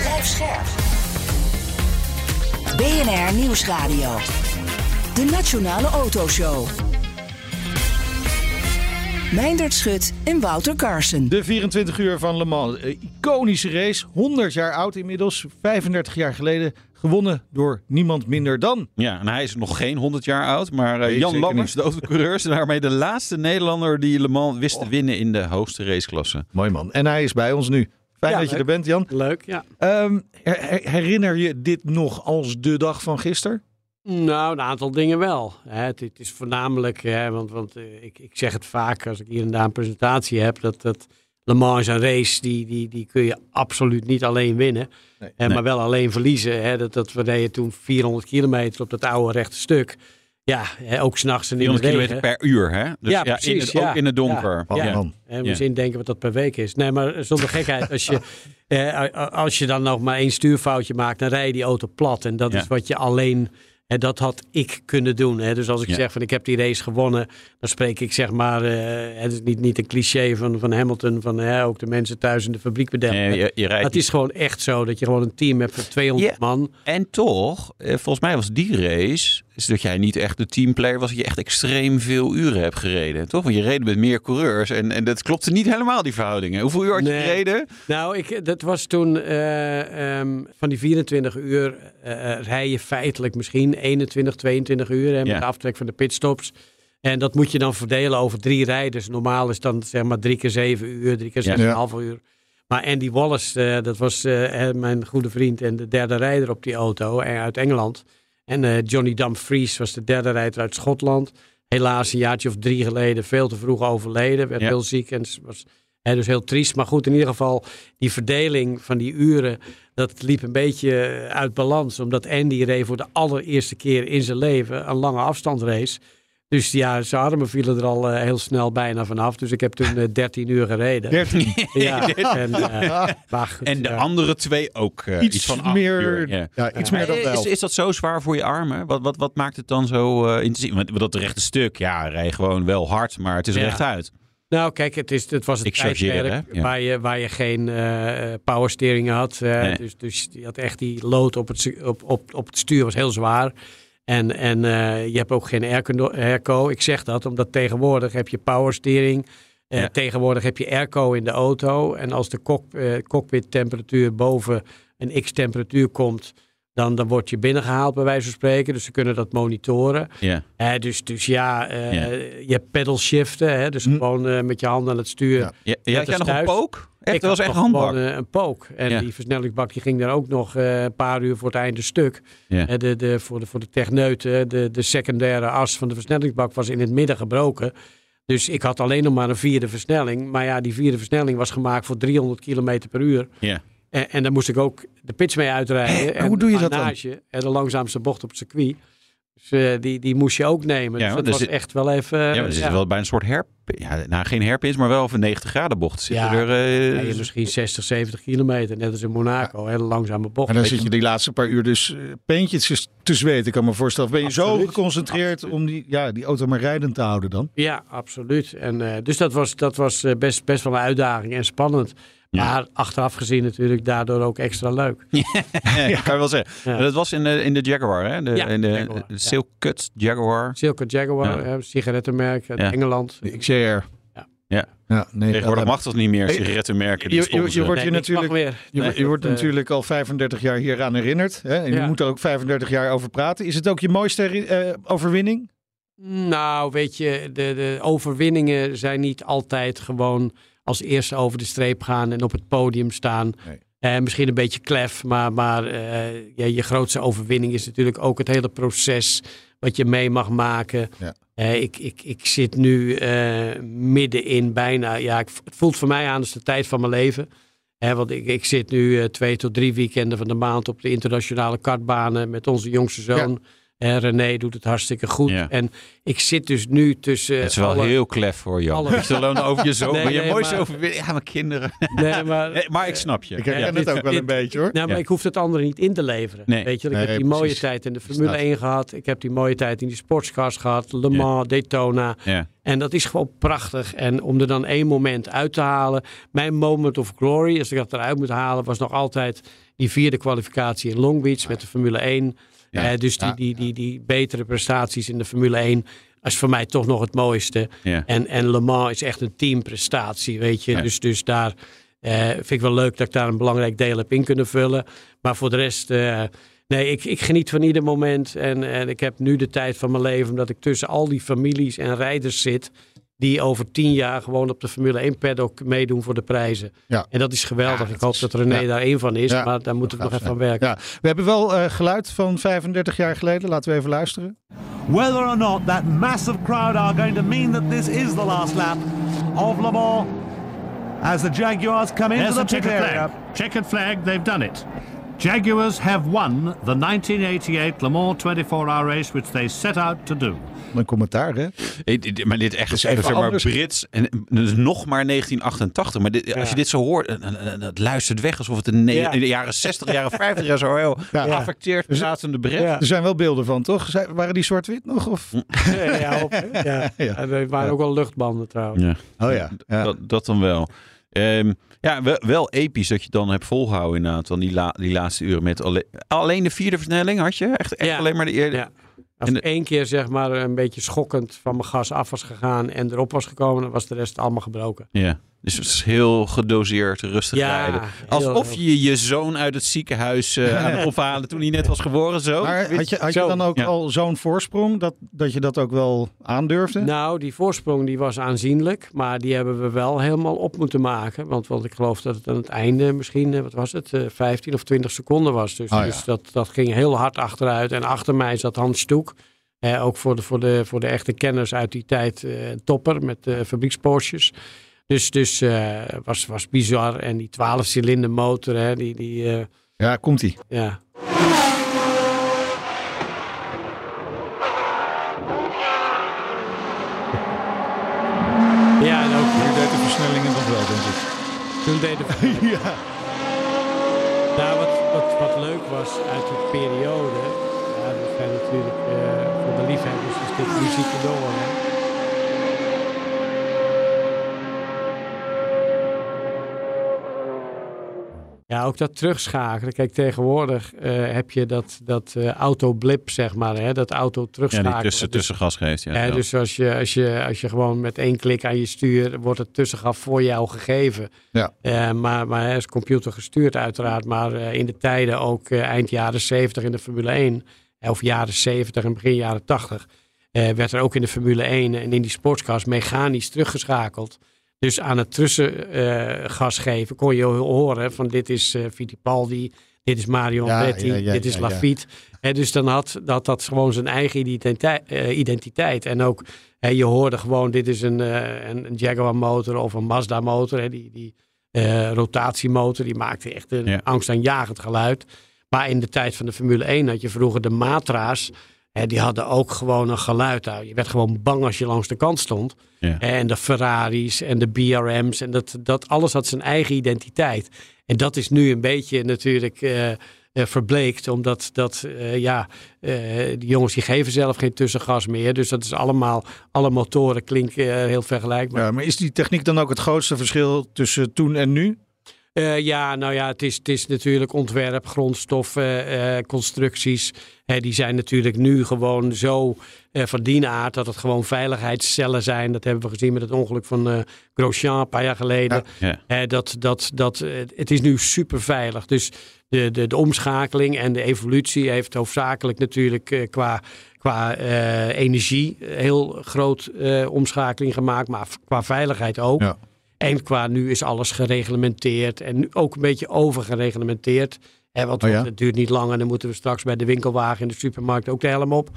Blijf scherp. BNR Nieuwsradio. De Nationale Autoshow. Meindert Schut en Wouter Carson. De 24 uur van Le Mans. Een iconische race. 100 jaar oud inmiddels. 35 jaar geleden. Gewonnen door niemand minder dan. Ja, en hij is nog geen 100 jaar oud, maar eh, Jan Lammers, de autocoureur, is daarmee de laatste Nederlander die Le Mans wist te winnen in de hoogste raceklasse. Mooi man. En hij is bij ons nu. Fijn Ja, dat je er bent, Jan. Leuk, ja. Ehm, her- her- herinner je dit nog als de dag van gisteren? Nou, een aantal dingen wel. Hè, het, is voornamelijk, hè, want, want eh, ik, ik zeg het vaak als ik hier en daar een presentatie heb, dat, dat Le Mans is een race, die, die, die kun je absoluut niet alleen winnen, Nee. maar wel alleen verliezen. Hè. Dat, dat we reden toen 400 kilometer op dat oude rechte stuk. Ja, hè, ook s'nachts en in de 400 regen. kilometer per uur, hè? Dus Ja, ja, in precies, het, ja. ook in het donker. Ja. man. En we Ja. eens indenken wat dat per week is. Nee, maar zonder gekheid. Als je, eh, als je dan nog maar één stuurfoutje maakt, dan rij je die auto plat. En dat Ja. is wat je alleen... En dat had ik kunnen doen. Hè. Dus als ik Ja. zeg van ik heb die race gewonnen, dan spreek ik zeg maar, eh, het is niet, niet een cliché van, van Hamilton, van ook de mensen thuis in de fabriek bedenken. Nee, je, je rijdt het is gewoon echt zo dat je gewoon een team hebt van 200 Ja. man. En toch, eh, volgens mij was die race, is dat jij niet echt de teamplayer was, dat je echt extreem veel uren hebt gereden. Toch? Want je reed met meer coureurs en, en dat klopte niet helemaal, die verhoudingen. Hoeveel uur had je Nee. gereden? Nou, ik, dat was toen eh, ehm, van die 24 uur rij je feitelijk misschien 21, 22 uur hè, met Ja. de aftrek van de pitstops. En dat moet je dan verdelen over drie rijders. Normaal is dan zeg maar drie keer zeven uur, drie keer Ja. zes en een half uur. Maar Andy Wallace, eh, dat was eh, mijn goede vriend en de derde rijder op die auto eh, uit Engeland. En eh, Johnny Dumfries was de derde rijder uit Schotland. Helaas een jaartje of drie geleden veel te vroeg overleden. Werd Ja. heel ziek en was hè, dus heel triest. Maar goed, in ieder geval die verdeling van die uren, dat liep een beetje uit balans. Omdat Andy reed voor de allereerste keer in zijn leven een lange afstandsrace. Dus ja, zijn armen vielen er al eh, heel snel bijna vanaf. Dus ik heb toen eh, 13 uur gereden. 13. Ja, en, eh, maar goed, En de ja. andere twee ook eh, Iets iets, van meer- uur. Ja. ja, iets meer dan is, elf. is dat zo zwaar voor je armen? Wat, wat, wat maakt het dan zo eh, intensief? Want dat rechte stuk, ja, rij gewoon wel hard, maar het is Ja. rechtuit. Nou, kijk, het, is, het was het Ik tijdperk? Ja. waar, je, waar je geen powersteering had. eh, Nee. dus, dus je had echt die lood op het, op, op, op het stuur was heel zwaar. En, en eh, je hebt ook geen airco. Ik zeg dat omdat tegenwoordig heb je powersteering. Ja. Tegenwoordig heb je airco in de auto. En als de cock, cockpit temperatuur boven een x temperatuur komt... Dan, dan word je binnengehaald bij wijze van spreken. Dus ze kunnen dat monitoren. Ja. Eh, dus, dus ja, eh, Ja. je hebt pedal shiften. Hè, dus gewoon eh, met je handen aan het stuur. Ja. Had jij nog een pook? Echt, Ik dat was echt handbak. gewoon, eh, een pook. En Ja. die versnellingsbak die ging daar ook nog eh, een paar uur voor het einde stuk. Ja. De, de, voor, de, voor de techneuten, de, de secundaire as van de versnellingsbak was in het midden gebroken. Dus ik had alleen nog maar een vierde versnelling. Maar ja, die vierde versnelling was gemaakt voor 300 km per uur. Ja. En, en daar moest ik ook de pits mee uitrijden. Hé, en hoe doe je dat dan? En de langzaamste bocht op het circuit. Dus eh, die, die moest je ook nemen. Ja, dus dat was echt wel even... Ja, maar ja. wel bij een soort herp... Ja, nou, geen herpins, maar wel een 90 graden bocht. Ja, er, eh, misschien 60, 70 kilometer. Net als in Monaco. Hele langzame bocht. En dan zit je die laatste paar uur dus eh, peentjes te zweten. Ik kan me voorstellen. Ben je zo Absoluut. geconcentreerd om die, ja, die auto maar rijdend te houden dan? Ja, absoluut. En, eh, dus dat was, dat was best, best wel een uitdaging en spannend. Ja. Maar achteraf gezien natuurlijk daardoor ook extra leuk. ja, kan je wel zeggen. Ja. Maar Dat was in de, in de Jaguar, hè? De, Ja, in de, Jaguar, de ja. Silk Cut Jaguar. Silke Jaguar, Ja. eh, sigarettenmerk uit Ja. Engeland. De XR. Ja. Ja. Ja, nee, Tegenwoordig LM. mag dat niet meer, Hey, sigarettenmerken. je- die je- wordt- je natuurlijk- meer. Je, Nee, je wordt eh, natuurlijk al 35 jaar hier aan herinnerd. Hè? En je moet er ook 35 jaar over praten. Is het ook je mooiste eh, overwinning? Nou, weet je, de, de overwinningen zijn niet altijd gewoon als eerste over de streep gaan en op het podium staan. Nee. Eh, misschien een beetje klef, maar, maar eh, ja, je grootste overwinning is natuurlijk ook het hele proces wat je mee mag maken. Ja. Eh, ik, ik, ik zit nu middenin bijna, ja, ik, het voelt voor mij aan als de tijd van mijn leven. Hè, want ik, ik zit nu twee tot drie weekenden van de maand op de internationale kartbanen met onze jongste zoon. Eh, René doet het hartstikke goed. Ja. En ik zit dus nu tussen. Het is wel alle- heel klef voor Jan. alle- Ik zal dan over je zoon. Nee, maar je mooiste maar-. Ja, mijn kinderen. Nee, maar, Nee, maar ik snap je. Ik herken Ja, het dit- ook wel dit- een beetje hoor. Nou, maar Ja. ik hoef het andere niet in te leveren. Nee. Weet je, ik Nee, heb die mooie precies. tijd in de Formule Staat. 1 gehad. Ik heb die mooie tijd in die sportscars gehad. Le Mans, Daytona. Ja. En dat is gewoon prachtig. En om er dan één moment uit te halen. Mijn moment of glory, als ik dat eruit moet halen, was nog altijd die vierde kwalificatie in Long Beach met de Formule 1. Ja. Dus die, die, die, die betere prestaties in de Formule 1 is voor mij toch nog het mooiste. Ja. En, en Le Mans is echt een teamprestatie, weet je. Ja. Dus, dus daar eh, vind ik wel leuk dat ik daar een belangrijk deel heb in kunnen vullen. Maar voor de rest, eh, nee, ik, ik geniet van ieder moment. En, en ik heb nu de tijd van mijn leven, omdat ik tussen al die families en rijders zit. Die over tien jaar gewoon op de Formule 1 paddock meedoen voor de prijzen. Ja. En dat is geweldig. Ja, ik hoop is- dat René ja. daar één van is. Ja, maar daar moeten we nog even aan werken. Ja, we hebben wel eh, geluid van 35 jaar geleden. Laten we even luisteren. Whether or not that massive crowd are going to mean that this is the last lap of Le Mans as the Jaguars come into There's the pit area. Checkered flag, they've done it. Jaguars have won the 1988 Le Mans 24-hour race, which they set out to do. Een commentaar, hè? Hey, Maar dit echt is even zeg maar anders. Brits. En dus nog maar 1988. Maar dit, als je dit zo hoort, eh, eh, eh, het luistert weg alsof het in, ne- Ja. in de jaren 60, jaren 50 jaar zo heel Ja. geaffecteerd pratende Brit. Ja. Er zijn wel beelden van, toch? Zijn- waren die zwart-wit nog? Of? Ja, ja, ja. Ja. En er waren ook wel luchtbanden trouwens. Ja. Oh ja. ja. Dat, dat dan wel. Ehm, ja, wel, wel episch dat je het dan hebt volgehouden inderdaad. Dan die, la, die laatste uren met alle, alleen de vierde versnelling had je? Echt, echt Ja. alleen maar de eerste? Ja. Als En ik één keer zeg maar een beetje schokkend van mijn gas af was gegaan en erop was gekomen, dan was de rest allemaal gebroken. Ja. Dus het is heel gedoseerd, rustig Ja, rijden. heel- Alsof je je zoon uit het ziekenhuis eh, aan het ophalen toen hij net was geboren. Zo. Maar had je, had je Zo. dan ook Ja. al zo'n voorsprong dat, dat je dat ook wel aandurfde? Nou, die voorsprong die was aanzienlijk, maar die hebben we wel helemaal op moeten maken. Want, want ik geloof dat het aan het einde misschien, eh, wat was het, eh, 15 of 20 seconden was. Dus, Oh, ja. dus dat, dat ging heel hard achteruit. En achter mij zat Hans Stoek. Eh, ook voor de, voor, de, voor de echte kenners uit die tijd eh, topper met uh, fabriekspoorsjes. Dus, dus eh, was, was bizar. En die 12-cilinder motor, hè, die... die eh, ja, komt-ie. Ja. Ja, en ook... Toen deed de versnellingen nog wel, denk ik. Toen deed de ja. Nou, wat, wat, wat leuk was uit die periode... Ja, dat zijn natuurlijk eh, voor de liefhebbers is dit muziek door, hè. Ja, ook dat terugschakelen. Kijk, tegenwoordig eh, heb je dat, dat eh, autoblip, zeg maar. Hè? Dat auto Ja, terugschakelen. die tussen, Dus- tussengas geeft. Ja, Ja, ja. dus als je, als, je, als je gewoon met één klik aan je stuur wordt het tussengas voor jou gegeven. Ja. Eh, maar, maar hij is computer gestuurd uiteraard. Maar eh, in de tijden ook eh, eind jaren 70 in de Formule 1. eh, Of jaren 70 en begin jaren 80. eh, werd er ook in de Formule 1 en in die sportscars mechanisch teruggeschakeld. Dus aan het tussengas geven kon je horen van dit is eh Fittipaldi, dit is Mario Ja, Andretti, ja, ja, dit is. Lafitte. Hè, dus dan had dat, dat gewoon zijn eigen identiteit. eh, identiteit. En ook, hè, je hoorde gewoon, dit is een, eh, een, een Jaguar motor of een Mazda motor. Hè, die die eh, rotatiemotor, die maakte echt een Ja. angstaanjagend geluid. Maar in de tijd van de Formule 1 had je vroeger de Matra's. Hè, die hadden ook gewoon een geluid. Je werd gewoon bang als je langs de kant stond. Ja. En de Ferraris en de BRM's. En dat, dat alles had zijn eigen identiteit. En dat is nu een beetje natuurlijk eh, eh, verbleekt. Omdat dat, eh, ja, die jongens die geven zelf geen tussengas meer. Dus dat is allemaal, alle motoren klinken heel vergelijkbaar. Ja, maar is die techniek dan ook het grootste verschil tussen toen en nu? Eh, ja, nou ja, het is, het is natuurlijk ontwerp, grondstoffen, eh, constructies. Hè, die zijn natuurlijk nu gewoon zo eh, van die aard dat het gewoon veiligheidscellen zijn. Dat hebben we gezien met het ongeluk van eh Grosjean een paar jaar geleden. Ja. Dat, dat, dat, eh, het is nu super veilig. Dus de, de, de omschakeling en de evolutie heeft hoofdzakelijk natuurlijk eh, qua, qua eh, energie heel groot eh, omschakeling gemaakt. Maar qua veiligheid ook. Ja. En qua nu is alles gereglementeerd en nu ook een beetje overgereglementeerd. Hè, want Oh ja? het duurt niet lang en dan moeten we straks bij de winkelwagen in de supermarkt ook de helm op.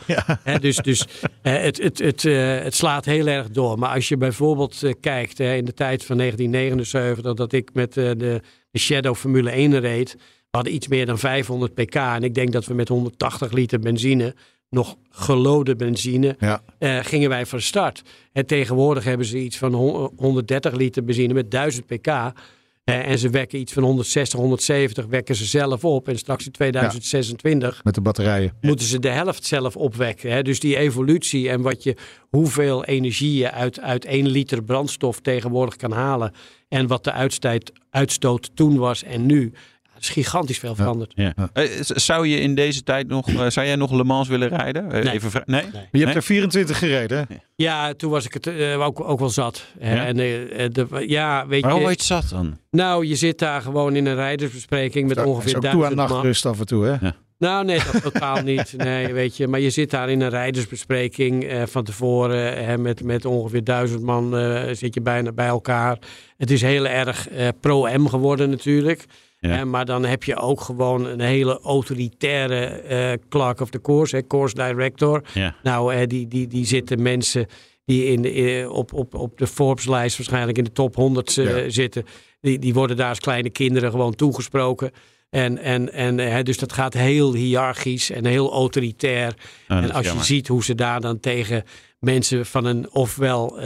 Hè, dus dus het, het, het, eh, het slaat heel erg door. Maar als je bijvoorbeeld eh, kijkt hè, in de tijd van 1979 dat ik met eh, de, de Shadow Formule 1 reed. We hadden iets meer dan 500 pk en ik denk dat we met 180 liter benzine nog gelode benzine, Ja. eh, gingen wij van start. En tegenwoordig hebben ze iets van hon- 130 liter benzine met 1000 pk. Eh, en ze wekken iets van 160, 170 wekken ze zelf op. En straks in 2026 Met de batterijen. moeten ze de helft zelf opwekken. Hè? Dus die evolutie en wat je, hoeveel energie je uit, uit 1 liter brandstof tegenwoordig kan halen. En wat de uitstoot, uitstoot toen was en nu. Ja, is gigantisch veel veranderd. Ja. Eh, zou je in deze tijd nog, eh, zou jij nog Le Mans willen rijden? Eh, Nee. Even vra- nee? Nee. Je hebt Nee? er 24 gereden. hè? Ja, toen was ik het eh, ook, ook wel zat. hè. Ja? En, de, ja, weet Waarom je, word je het zat dan? nou, je zit daar gewoon in een rijdersbespreking met ongeveer ook toe aan duizend man. nachtrust af en toe, hè? Nou, nee, dat totaal niet. Nee, weet je. Maar je zit daar in een rijdersbespreking eh, van tevoren. eh, met, met ongeveer duizend man eh, zit je bijna bij elkaar. Het is heel erg eh, pro-M geworden natuurlijk. Ja. Maar dan heb je ook gewoon een hele autoritaire eh clerk of the course, hè, course director. Ja. Nou, eh, die, die, die zitten mensen die in de, eh, op, op, op de Forbes-lijst waarschijnlijk in de top 100 eh, Ja. zitten. Die, die worden daar als kleine kinderen gewoon toegesproken. En, en, en eh, dus dat gaat heel hiërarchisch en heel autoritair. dat en als je ziet hoe ze daar dan tegen mensen van een ofwel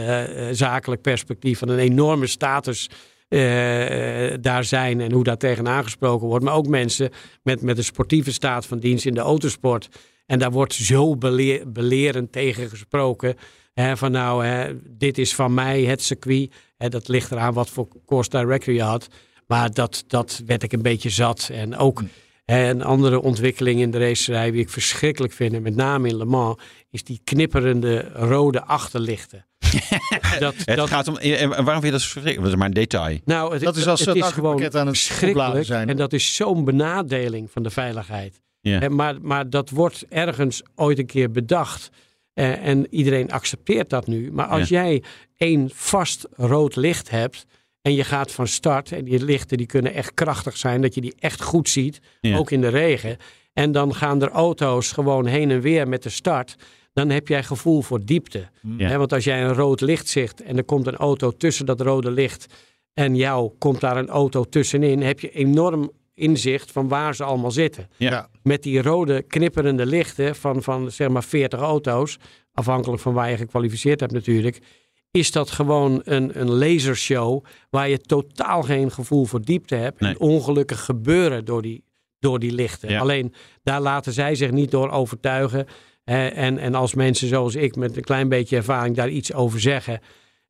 zakelijk perspectief, van een enorme status daar zijn en hoe daar tegen aangesproken wordt. Maar ook mensen met, met een sportieve staat van dienst in de autosport. En daar wordt zo beleer, belerend tegen gesproken. Hè, van nou, hè, dit is van mij het circuit. Hè, dat ligt eraan wat voor course director je had. Maar dat, dat werd ik een beetje zat. En ook hè, een andere ontwikkeling in de racerij, die ik verschrikkelijk vind, en met name in Le Mans, is die knipperende rode achterlichten. dat, Het dat, gaat om, en waarom vind je dat zo verschrikkelijk? Dat is maar een detail. nou, het, Dat is als het het is gewoon aan het opladen verschrikkelijk. zijn. En dat is zo'n benadeling van de veiligheid. Ja. Maar, maar dat wordt ergens ooit een keer bedacht. Eh, en iedereen accepteert dat nu. Maar als jij één vast rood licht hebt. En je gaat van start. En die lichten die kunnen echt krachtig zijn. Dat je die echt goed ziet. Ja. Ook in de regen. En dan gaan er auto's gewoon heen en weer met de start. Dan heb jij gevoel voor diepte. Ja. Hè, want als jij een rood licht ziet. En er komt een auto tussen dat rode licht. En jou komt daar een auto tussenin. Heb je enorm inzicht van waar ze allemaal zitten Ja. met die rode knipperende lichten van, van zeg maar 40 auto's, afhankelijk van waar je gekwalificeerd hebt natuurlijk, is dat gewoon een, een lasershow waar je totaal geen gevoel voor diepte hebt. Nee. En ongelukken gebeuren door die door die lichten. Ja. Alleen daar laten zij zich niet door overtuigen. En, en als mensen zoals ik met een klein beetje ervaring daar iets over zeggen,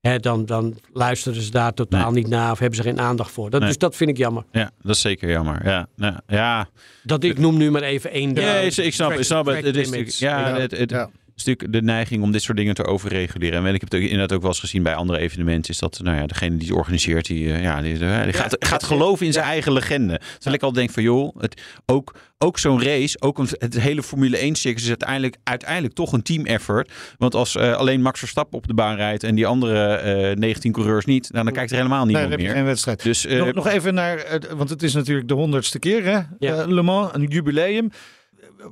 hè, dan, dan luisteren ze daar totaal niet naar of hebben ze geen aandacht voor. Dat, Nee. Dus dat vind ik jammer. Ja, dat is zeker jammer. Ja, nou, ja. Dat ik noem nu maar even één. Ja, ik, ik snap, ik snap het. is ja, het, het, Natuurlijk de neiging om dit soort dingen te overreguleren. En ik heb het ook inderdaad ook wel eens gezien bij andere evenementen. Is dat nou ja, degene die het organiseert, die, eh, ja, die, die gaat, gaat geloven in zijn eigen legende. Terwijl ik al denk van joh, het, ook, ook zo'n race, ook een, het hele Formule 1 circus is uiteindelijk, uiteindelijk toch een team effort. Want als eh, alleen Max Verstappen op de baan rijdt en die andere eh 19 coureurs niet, nou, dan kijkt er helemaal Nee, niemand je meer. geen wedstrijd. Dus eh, nog, nog even naar, eh, want het is natuurlijk de honderdste keer, hè? Ja. Eh, Le Mans, een jubileum.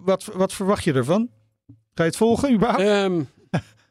Wat, wat verwacht je ervan? Ga je het volgen überhaupt? Ehm,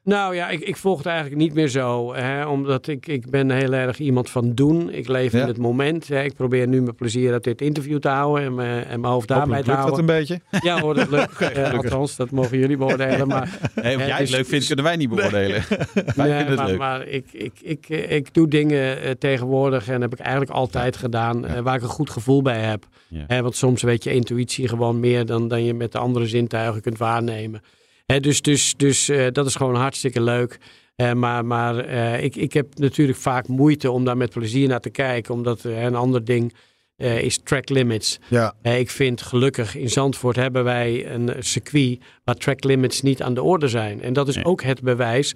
nou ja, ik, ik volg het eigenlijk niet meer zo. Hè, omdat ik, ik ben heel erg iemand van doen. Ik leef Ja. in het moment. Hè. Ik probeer nu mijn plezier uit dit interview te houden. En mijn, en mijn hoofd daarbij te lukt dat houden. een beetje. Ja hoor, dat lukt. Althans, dat mogen jullie beoordelen. Maar, eh, jij dus- het leuk vindt, kunnen wij niet beoordelen. wij Nee, het maar, leuk. maar ik, ik, ik, ik doe dingen eh, tegenwoordig en heb ik eigenlijk altijd gedaan eh, waar ik een goed gevoel bij heb. Ja. Hè, want soms weet je intuïtie gewoon meer dan, dan je met de andere zintuigen kunt waarnemen. Dus dus, dus eh, dat is gewoon hartstikke leuk. Eh, maar maar eh, ik, ik heb natuurlijk vaak moeite om daar met plezier naar te kijken. Omdat een ander ding is track limits. Ja. Ik vind gelukkig in Zandvoort hebben wij een circuit waar track limits niet aan de orde zijn. En dat is Nee. ook het bewijs.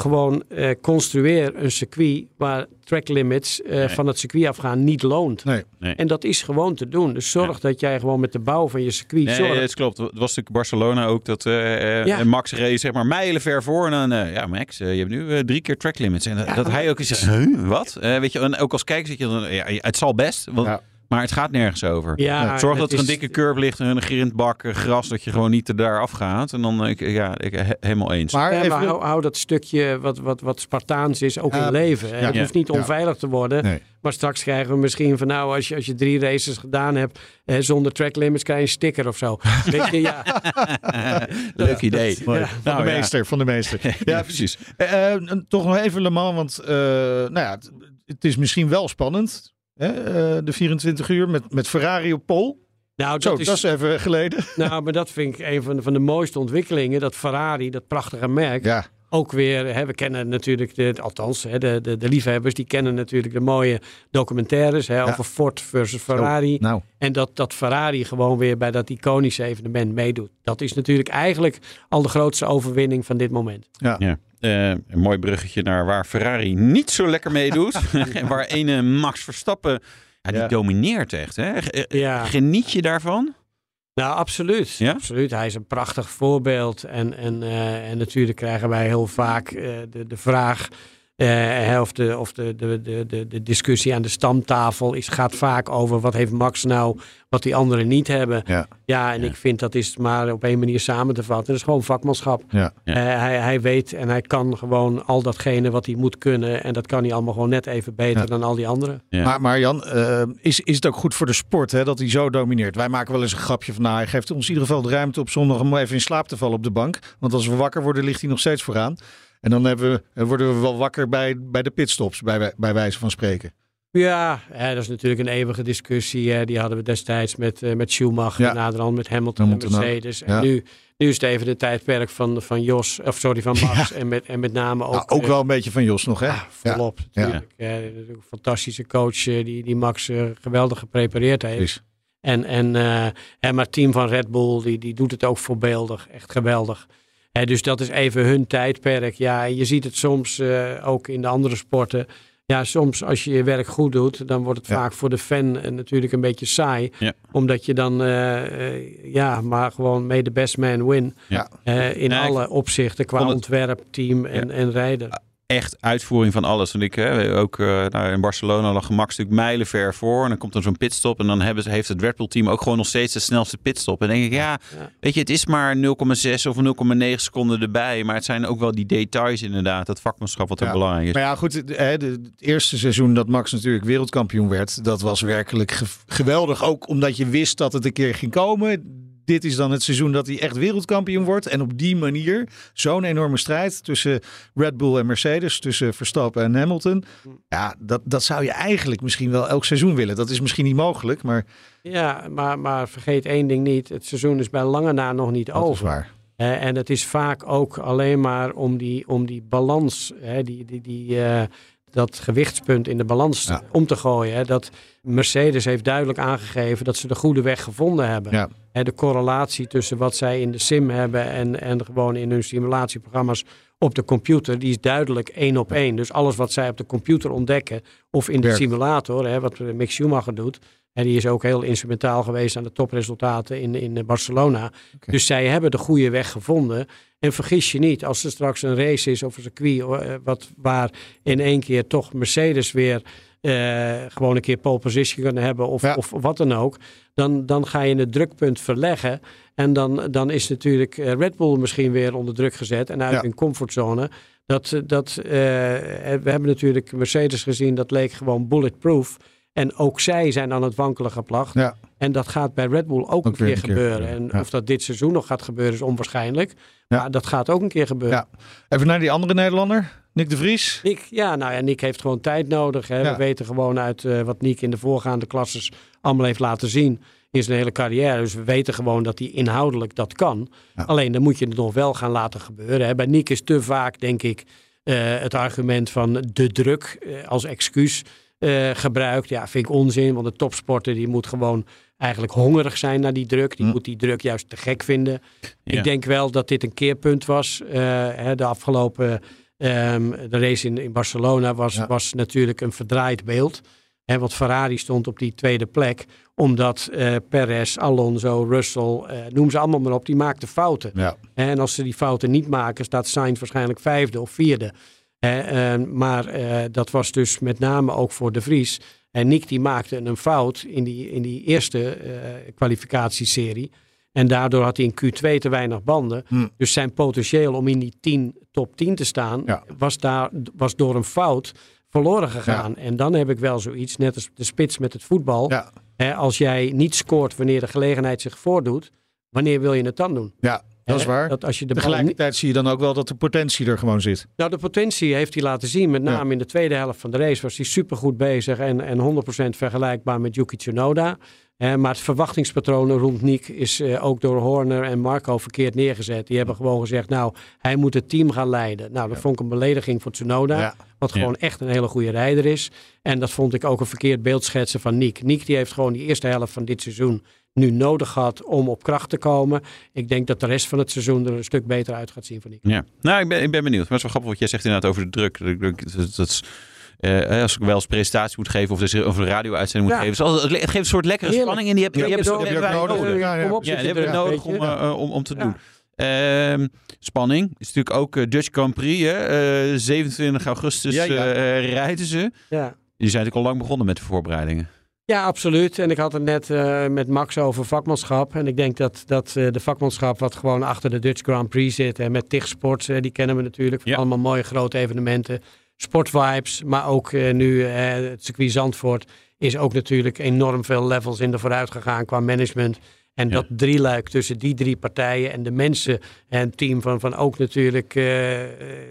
Gewoon eh, construeer een circuit waar track limits eh, Nee. van het circuit afgaan niet loont. Nee. Nee. En dat is gewoon te doen. Dus zorg dat jij gewoon met de bouw van je circuit Nee, zorgt. het klopt. Het was natuurlijk Barcelona ook dat eh, eh, Ja. Max reed zeg maar mijlenver voor. En dan, eh, ja Max, je hebt nu eh, drie keer track limits. En dat, dat hij ook "Huh, wat? Eh, weet je, en ook als kijker zit je dan, ja, het zal best, want, Ja. Maar het gaat nergens over. Ja, Zorg dat er een is- dikke curve ligt en een grindbak eh, gras, dat je gewoon niet er daar afgaat. En dan, ik, ja, ik, he- helemaal eens. Maar Ja, hou, hou dat stukje wat, wat, wat Spartaans is ook Ja, in leven. ja. het hoeft niet Ja. onveilig te worden. Nee. Maar straks krijgen we misschien van nou, als je, als je drie races gedaan hebt eh, zonder track limits, krijg je een sticker of zo. Weet je, ja. Leuk idee. Nou, van de ja. meester, van de meester. Ja, precies. Eh, eh, toch nog even Le Mans, want eh, nou ja, het, het is misschien wel spannend. Hè? eh, de 24 uur met, met Ferrari op pol. Nou, Zo, dat is, dat is even geleden. nou, maar dat vind ik een van de, van de mooiste ontwikkelingen. Dat Ferrari, dat prachtige merk, Ja, ook weer, hè, we kennen natuurlijk, de, althans hè, de, de, de liefhebbers, die kennen natuurlijk de mooie documentaires hè, over Ford versus Ferrari. nou. En dat, dat Ferrari gewoon weer bij dat iconische evenement meedoet. Dat is natuurlijk eigenlijk al de grootste overwinning van dit moment. Ja. Ja. Eh, een mooi bruggetje naar waar Ferrari niet zo lekker meedoet. en waar ene Max Verstappen, ja, die Ja. domineert echt. Hè? Eh, Ja. Geniet je daarvan? Nou, absoluut. Ja? absoluut. Hij is een prachtig voorbeeld. En, en, eh, en natuurlijk krijgen wij heel vaak de, de vraag. Eh, of de, of de, de, de, de, discussie aan de stamtafel is, gaat vaak over wat heeft Max nou wat die anderen niet hebben. Ja. Ja, en Ja. ik vind dat is maar op één manier samen te vatten. Dat is gewoon vakmanschap. Ja. Eh, hij, hij weet en hij kan gewoon al datgene wat hij moet kunnen. En dat kan hij allemaal gewoon net even beter Ja. dan al die anderen. Ja. Maar, maar Jan, eh, is, is het ook goed voor de sport hè, dat hij zo domineert? Wij maken wel eens een grapje van, nou, hij geeft ons in ieder geval de ruimte op zondag om even in slaap te vallen op de bank. Want als we wakker worden, ligt hij nog steeds vooraan. En dan hebben we, worden we wel wakker bij, bij de pitstops, bij, bij wijze van spreken. Ja, hè, dat is natuurlijk een eeuwige discussie. Hè. Die hadden we destijds met, eh, met Schumacher, Ja. naderhand met Hamilton, en. Mercedes. Ja. En nu, nu is het even de tijdperk van, van Jos, of sorry, van Max. En, met, en met name ook, Nou, ook eh, wel een beetje van Jos nog, hè? ja, volop. Ja. Natuurlijk. Een fantastische coach eh, die, die Max geweldig geprepareerd heeft. Precies. En, en, en maar het team van Red Bull, die, die doet het ook voorbeeldig. Echt geweldig. Dus dat is even hun tijdperk. Ja, en je ziet het soms eh, ook in de andere sporten. Ja, soms als je je werk goed doet, dan wordt het Ja. vaak voor de fan eh, natuurlijk een beetje saai. Ja. Omdat je dan, eh, ja, maar gewoon may the best man win. Ja. In alle opzichten, qua ontwerp, team en, en rijder. Echt uitvoering van alles. Want ik hè, ook eh, nou, in Barcelona lag Max natuurlijk mijlenver voor. En dan komt er zo'n pitstop. En dan hebben ze, heeft het Red Bull team ook gewoon nog steeds de snelste pitstop. En dan denk ik, ja, Ja. weet je, het is maar 0,6 of 0,9 seconden erbij. Maar het zijn ook wel die details inderdaad. Dat vakmanschap wat er Ja. belangrijk is. Maar ja, goed, het, de- het eerste seizoen dat Max natuurlijk wereldkampioen werd, dat was werkelijk ge- geweldig. Ook omdat je wist dat het een keer ging komen. Dit is dan het seizoen dat hij echt wereldkampioen wordt. En op die manier zo'n enorme strijd tussen Red Bull en Mercedes, tussen Verstappen en Hamilton. Ja, dat, dat zou je eigenlijk misschien wel elk seizoen willen. Dat is misschien niet mogelijk, maar Ja, maar, maar vergeet één ding niet. Het seizoen is bij lange na nog niet dat is over. waar. En het is vaak ook alleen maar om die, om die balans, hè, die, die, die, eh, dat gewichtspunt in de balans Ja. om te gooien. Hè. Dat Mercedes heeft duidelijk aangegeven dat ze de goede weg gevonden hebben. Ja. Hè, de correlatie tussen wat zij in de sim hebben en, en gewoon in hun simulatieprogramma's op de computer, die is duidelijk één op één. Dus alles wat zij op de computer ontdekken of in de simulator, hè, wat Mick Schumacher doet, en die is ook heel instrumentaal geweest aan de topresultaten in, in Barcelona. Dus zij hebben de goede weg gevonden. En vergis je niet, als er straks een race is of een circuit eh, wat, waar in één keer toch Mercedes weer eh, gewoon een keer pole position kunnen hebben of, Ja. of wat dan ook. Dan, dan ga je het drukpunt verleggen. En dan, dan is natuurlijk eh, Red Bull misschien weer onder druk gezet en uit Ja. hun comfortzone. Dat, eh, dat, eh, we hebben natuurlijk Mercedes gezien, dat leek gewoon bulletproof. En ook zij zijn aan het wankelen geplacht. Ja. En dat gaat bij Red Bull ook, een keer een keer gebeuren. gebeuren, En ja. of dat dit seizoen nog gaat gebeuren is onwaarschijnlijk. Ja. Maar dat gaat ook een keer gebeuren. Ja. Even naar die andere Nederlander, Nick de Vries. Nick, ja, nou ja, Nick heeft gewoon tijd nodig. Hè. We weten gewoon uit eh, wat Nick in de voorgaande klasses allemaal heeft laten zien in zijn hele carrière. Dus we weten gewoon dat hij inhoudelijk dat kan. Alleen dan moet je het nog wel gaan laten gebeuren. Hè. Bij Nick is te vaak, denk ik, eh, het argument van de druk eh, als excuus eh, gebruikt. Ja, vind ik onzin, want de topsporter die moet gewoon eigenlijk hongerig zijn naar die druk. Die Hm. moet die druk juist te gek vinden. Ja. Ik denk wel dat dit een keerpunt was. eh, hè, de afgelopen ehm, de race in, in Barcelona was, Ja. was natuurlijk een verdraaid beeld. Hè, want Ferrari stond op die tweede plek. Omdat eh Perez, Alonso, Russell, noem ze allemaal maar op, die maakten fouten. Ja. En als ze die fouten niet maken, staat Sainz waarschijnlijk vijfde of vierde. Hè, eh, maar eh, dat was dus met name ook voor de Vries. En Nick die maakte een fout in die, in die eerste eh, kwalificatieserie. En daardoor had hij in Q2 te weinig banden. Hm. Dus zijn potentieel om in die 10, top 10 te staan, Ja. was, daar, was door een fout verloren gegaan. En dan heb ik wel zoiets, net als de spits met het voetbal. Ja. Als jij niet scoort wanneer de gelegenheid zich voordoet, wanneer wil je het dan doen? Ja, dat is waar. Dat als je de Tegelijkertijd zie je dan ook wel dat de potentie er gewoon zit. nou, de potentie heeft hij laten zien. Met name in de tweede helft van de race was hij supergoed bezig. En, en 100% vergelijkbaar met Yuki Tsunoda. Eh, maar het verwachtingspatroon rond Nick is eh, ook door Horner en Marco verkeerd neergezet. Die hebben gewoon gezegd, nou, hij moet het team gaan leiden. Nou, dat vond ik een belediging voor Tsunoda. Ja. Wat gewoon echt een hele goede rijder is. En dat vond ik ook een verkeerd beeld schetsen van Nick. Nick die heeft gewoon die eerste helft van dit seizoen nu nodig gehad om op kracht te komen. Ik denk dat de rest van het seizoen er een stuk beter uit gaat zien van Nick. Ja, nou, ik ben, ik ben benieuwd. Maar het is wel grappig wat jij zegt inderdaad over de druk. Dat, dat, is, eh, als ik wel eens presentatie moet geven of, dus, of een radio-uitzending moet Ja. geven. Altijd- het geeft een soort lekkere Heerlijk. spanning en die heb, die hebben, je die nodig. nodig. Ja, ja. Kom op, Ja, zit die hebben we nodig om, eh, om, om te doen. Ehm, spanning is natuurlijk ook eh, Dutch Grand Prix. Hè? Eh, 27 augustus eh, eh, rijden ze. Ja. Die zijn natuurlijk al lang begonnen met de voorbereidingen. Ja, absoluut. En ik had het net eh, met Max over vakmanschap. En ik denk dat, dat eh, de vakmanschap wat gewoon achter de Dutch Grand Prix zit. En met TIG Sports, die kennen we natuurlijk. Van Ja. Allemaal mooie grote evenementen. Sportvibes, maar ook eh, nu het circuit Zandvoort is ook natuurlijk enorm veel levels in de vooruit gegaan qua management. En Ja. dat drieluik tussen die drie partijen en de mensen en het team van, van ook natuurlijk eh, eh,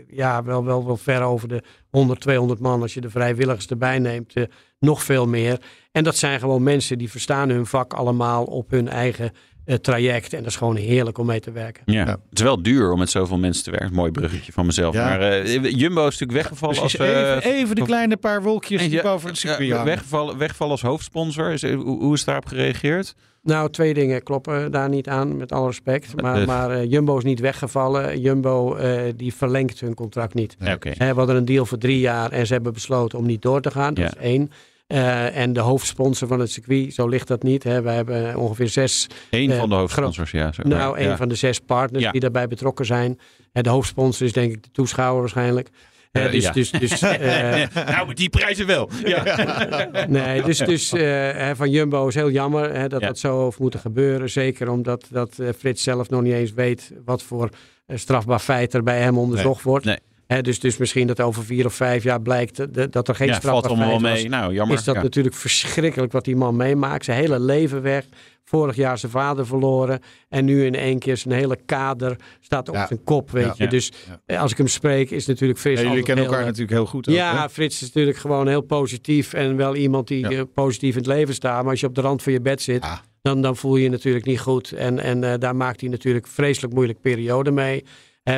ja, wel, wel, wel ver over de 100, 200 man als je de vrijwilligers erbij neemt. eh, nog veel meer. En dat zijn gewoon mensen die verstaan hun vak allemaal op hun eigen traject. En dat is gewoon heerlijk om mee te werken. Ja. Het is wel duur om met zoveel mensen te werken. Mooi bruggetje van mezelf. Ja. Maar eh, Jumbo is natuurlijk weggevallen als... eh, even, even de kleine paar wolkjes die Ja, boven het circuit weggevallen, weggevallen als hoofdsponsor. Is, hoe, hoe is daarop gereageerd? Nou, twee dingen kloppen daar niet aan, met alle respect. Maar, Eh. maar eh, Jumbo is niet weggevallen. Jumbo eh, die verlengt hun contract niet. Ja, we hadden een deal voor drie jaar en ze hebben besloten om niet door te gaan. Dat Ja. is één. Eh, en de hoofdsponsor van het circuit, zo ligt dat niet. Hè. We hebben ongeveer zes Eén Eh, van de hoofdsponsors, ja. Zo. Nou, ja. van de zes partners Ja. die daarbij betrokken zijn. En de hoofdsponsor is denk ik de toeschouwer waarschijnlijk. Eh, Eh, dus, ja. dus, dus, eh, nou, met die prijzen wel. Ja. nee, dus, dus eh, van Jumbo is heel jammer hè, dat Ja. dat zo heeft moeten gebeuren. Zeker omdat dat, eh, Frits zelf nog niet eens weet wat voor eh, strafbaar feit er bij hem onderzocht wordt. Nee. Hè, dus, dus misschien dat over vier of vijf jaar blijkt dat er geen Ja, valt allemaal mee. was. Nou, jammer. Is dat Ja. natuurlijk verschrikkelijk wat die man meemaakt. Zijn hele leven weg. Vorig jaar zijn vader verloren. En nu in één keer zijn hele kader staat op Ja. zijn kop, weet Ja. je. Dus eh, als ik hem spreek is natuurlijk Frits Ja, jullie kennen heel, elkaar natuurlijk heel goed. ook, ja, hè? Frits is natuurlijk gewoon heel positief en wel iemand die Ja. eh, positief in het leven staat. Maar als je op de rand van je bed zit, dan, dan voel je je natuurlijk niet goed. En, en eh, daar maakt hij natuurlijk vreselijk moeilijke periode mee.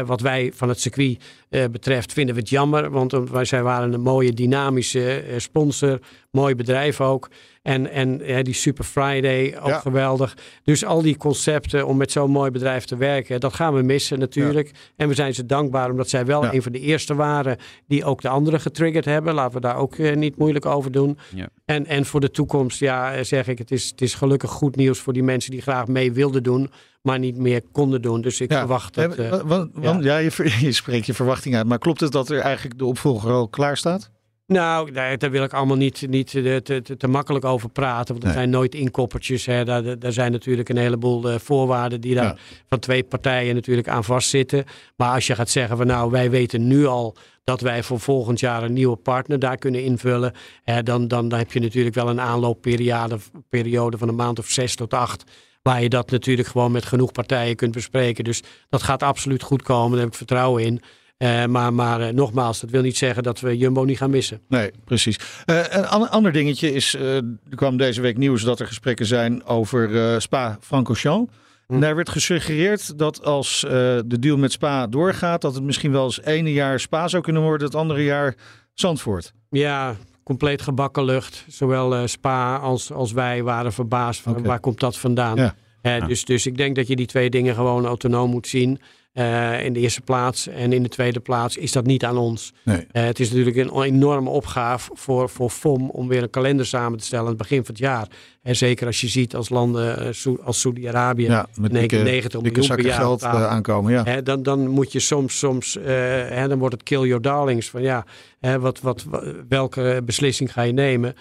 Wat wij van het circuit eh, betreft vinden we het jammer. Want eh, wij zij waren een mooie dynamische eh, sponsor. Mooi bedrijf ook. En, en die Super Friday, ook Ja. geweldig. Dus al die concepten om met zo'n mooi bedrijf te werken, dat gaan we missen natuurlijk. En we zijn ze dankbaar omdat zij wel een van de eerste waren die ook de anderen getriggerd hebben. Laten we daar ook eh, niet moeilijk over doen. En, en voor de toekomst, ja, eh, zeg ik, het is, het is gelukkig goed nieuws voor die mensen die graag mee wilden doen, maar niet meer konden doen. Dus ik Ja. verwacht dat. Eh, wa- want, ja. je, je spreekt je verwachting uit. Maar klopt het dat er eigenlijk de opvolger al klaar staat? Nou, daar, daar wil ik allemaal niet, niet te, te, te makkelijk over praten. Want er Nee. zijn nooit inkoppertjes. Hè. Daar, daar zijn natuurlijk een heleboel eh, voorwaarden die daar Ja. van twee partijen natuurlijk aan vastzitten. Maar als je gaat zeggen van nou, wij weten nu al dat wij voor volgend jaar een nieuwe partner daar kunnen invullen. Hè, dan, dan, dan heb je natuurlijk wel een aanloopperiode periode van een maand of zes tot acht. Waar je dat natuurlijk gewoon met genoeg partijen kunt bespreken. Dus dat gaat absoluut goed komen. Daar heb ik vertrouwen in. Eh, maar maar eh, nogmaals, dat wil niet zeggen dat we Jumbo niet gaan missen. Nee, precies. Eh, een an- ander dingetje is, er kwam deze week nieuws dat er gesprekken zijn over Spa-Francorchamps. En daar werd gesuggereerd dat als de deal met Spa doorgaat, dat het misschien wel eens ene jaar Spa zou kunnen worden, het andere jaar Zandvoort. Ja, compleet gebakken lucht. Zowel Spa als, als wij waren verbaasd van waar komt dat vandaan. Ja. Dus, dus ik denk dat je die twee dingen gewoon autonoom moet zien. Eh, in de eerste plaats en in de tweede plaats is dat niet aan ons. Nee. Eh, het is natuurlijk een enorme opgave voor, voor FOM om weer een kalender samen te stellen aan het begin van het jaar. En zeker als je ziet als landen eh, als Saudi-Arabië Ja, met in één keer dikke, 90 dikke miljoen per jaar geld aankomen. Ja. Hè, dan, dan moet je soms, soms hè, dan wordt het kill your darlings. Van ja, hè, wat, wat, wa- welke beslissing ga je nemen?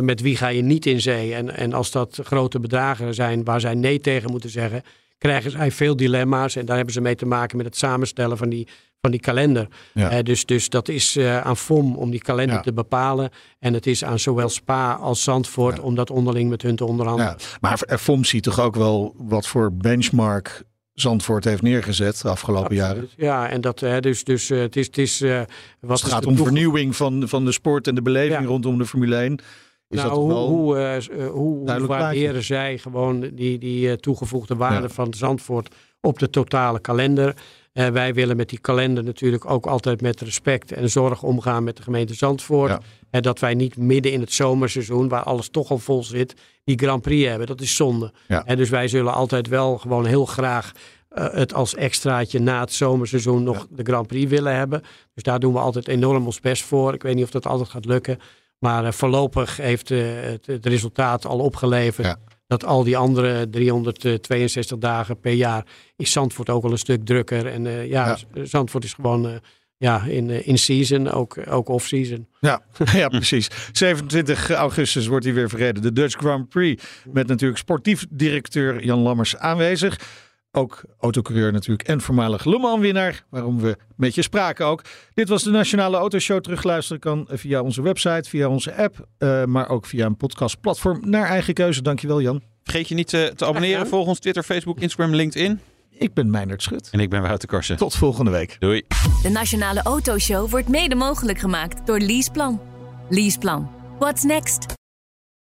Met wie ga je niet in zee? En, en als dat grote bedragen zijn waar zij nee tegen moeten zeggen, krijgen zij veel dilemma's. En daar hebben ze mee te maken met het samenstellen van die, van die kalender. Ja. Eh, dus, dus dat is eh, aan FOM om die kalender Ja. te bepalen. En het is aan zowel Spa als Zandvoort om dat onderling met hun te onderhandelen. Ja. Maar FOM ziet toch ook wel wat voor benchmark Zandvoort heeft neergezet de afgelopen jaren. Ja, en dat, hè, dus, dus eh, het is, het is wat is het gaat om vernieuwing van, van de sport en de beleving rondom de Formule 1. Is nou, dat hoe, wel... hoe, eh, s- eh, hoe waarderen zij gewoon die, die eh, toegevoegde waarde Ja. van Zandvoort op de totale kalender? Eh, wij willen met die kalender natuurlijk ook altijd met respect en zorg omgaan met de gemeente Zandvoort. Ja. En dat wij niet midden in het zomerseizoen, waar alles toch al vol zit, die Grand Prix hebben. Dat is zonde. Ja. Dus wij zullen altijd wel gewoon heel graag eh, het als extraatje na het zomerseizoen nog de Grand Prix willen hebben. Dus daar doen we altijd enorm ons best voor. Ik weet niet of dat altijd gaat lukken. Maar eh, voorlopig heeft eh, het, het resultaat al opgeleverd. Ja. Dat al die andere 362 dagen per jaar is Zandvoort ook al een stuk drukker. En eh, ja, Ja. Zandvoort is gewoon ja, in, in season, ook, ook off-season. Ja, ja, precies. 27 augustus wordt hij weer verreden. De Dutch Grand Prix. Met natuurlijk sportief directeur Jan Lammers aanwezig. Ook autocoureur natuurlijk en voormalig Le Mans winnaar. Waarom we met je spraken ook. Dit was de Nationale Autoshow. Terugluisteren kan via onze website, via onze app. eh, maar ook via een podcastplatform naar eigen keuze. Dankjewel Jan. Vergeet je niet eh, te abonneren. gedaan. Volg ons Twitter, Facebook, Instagram, LinkedIn. Ik ben Meijnerd Schut. En ik ben Wouter Karsen. Tot volgende week. Doei. De Nationale Autoshow wordt mede mogelijk gemaakt door Leaseplan. Leaseplan. What's next?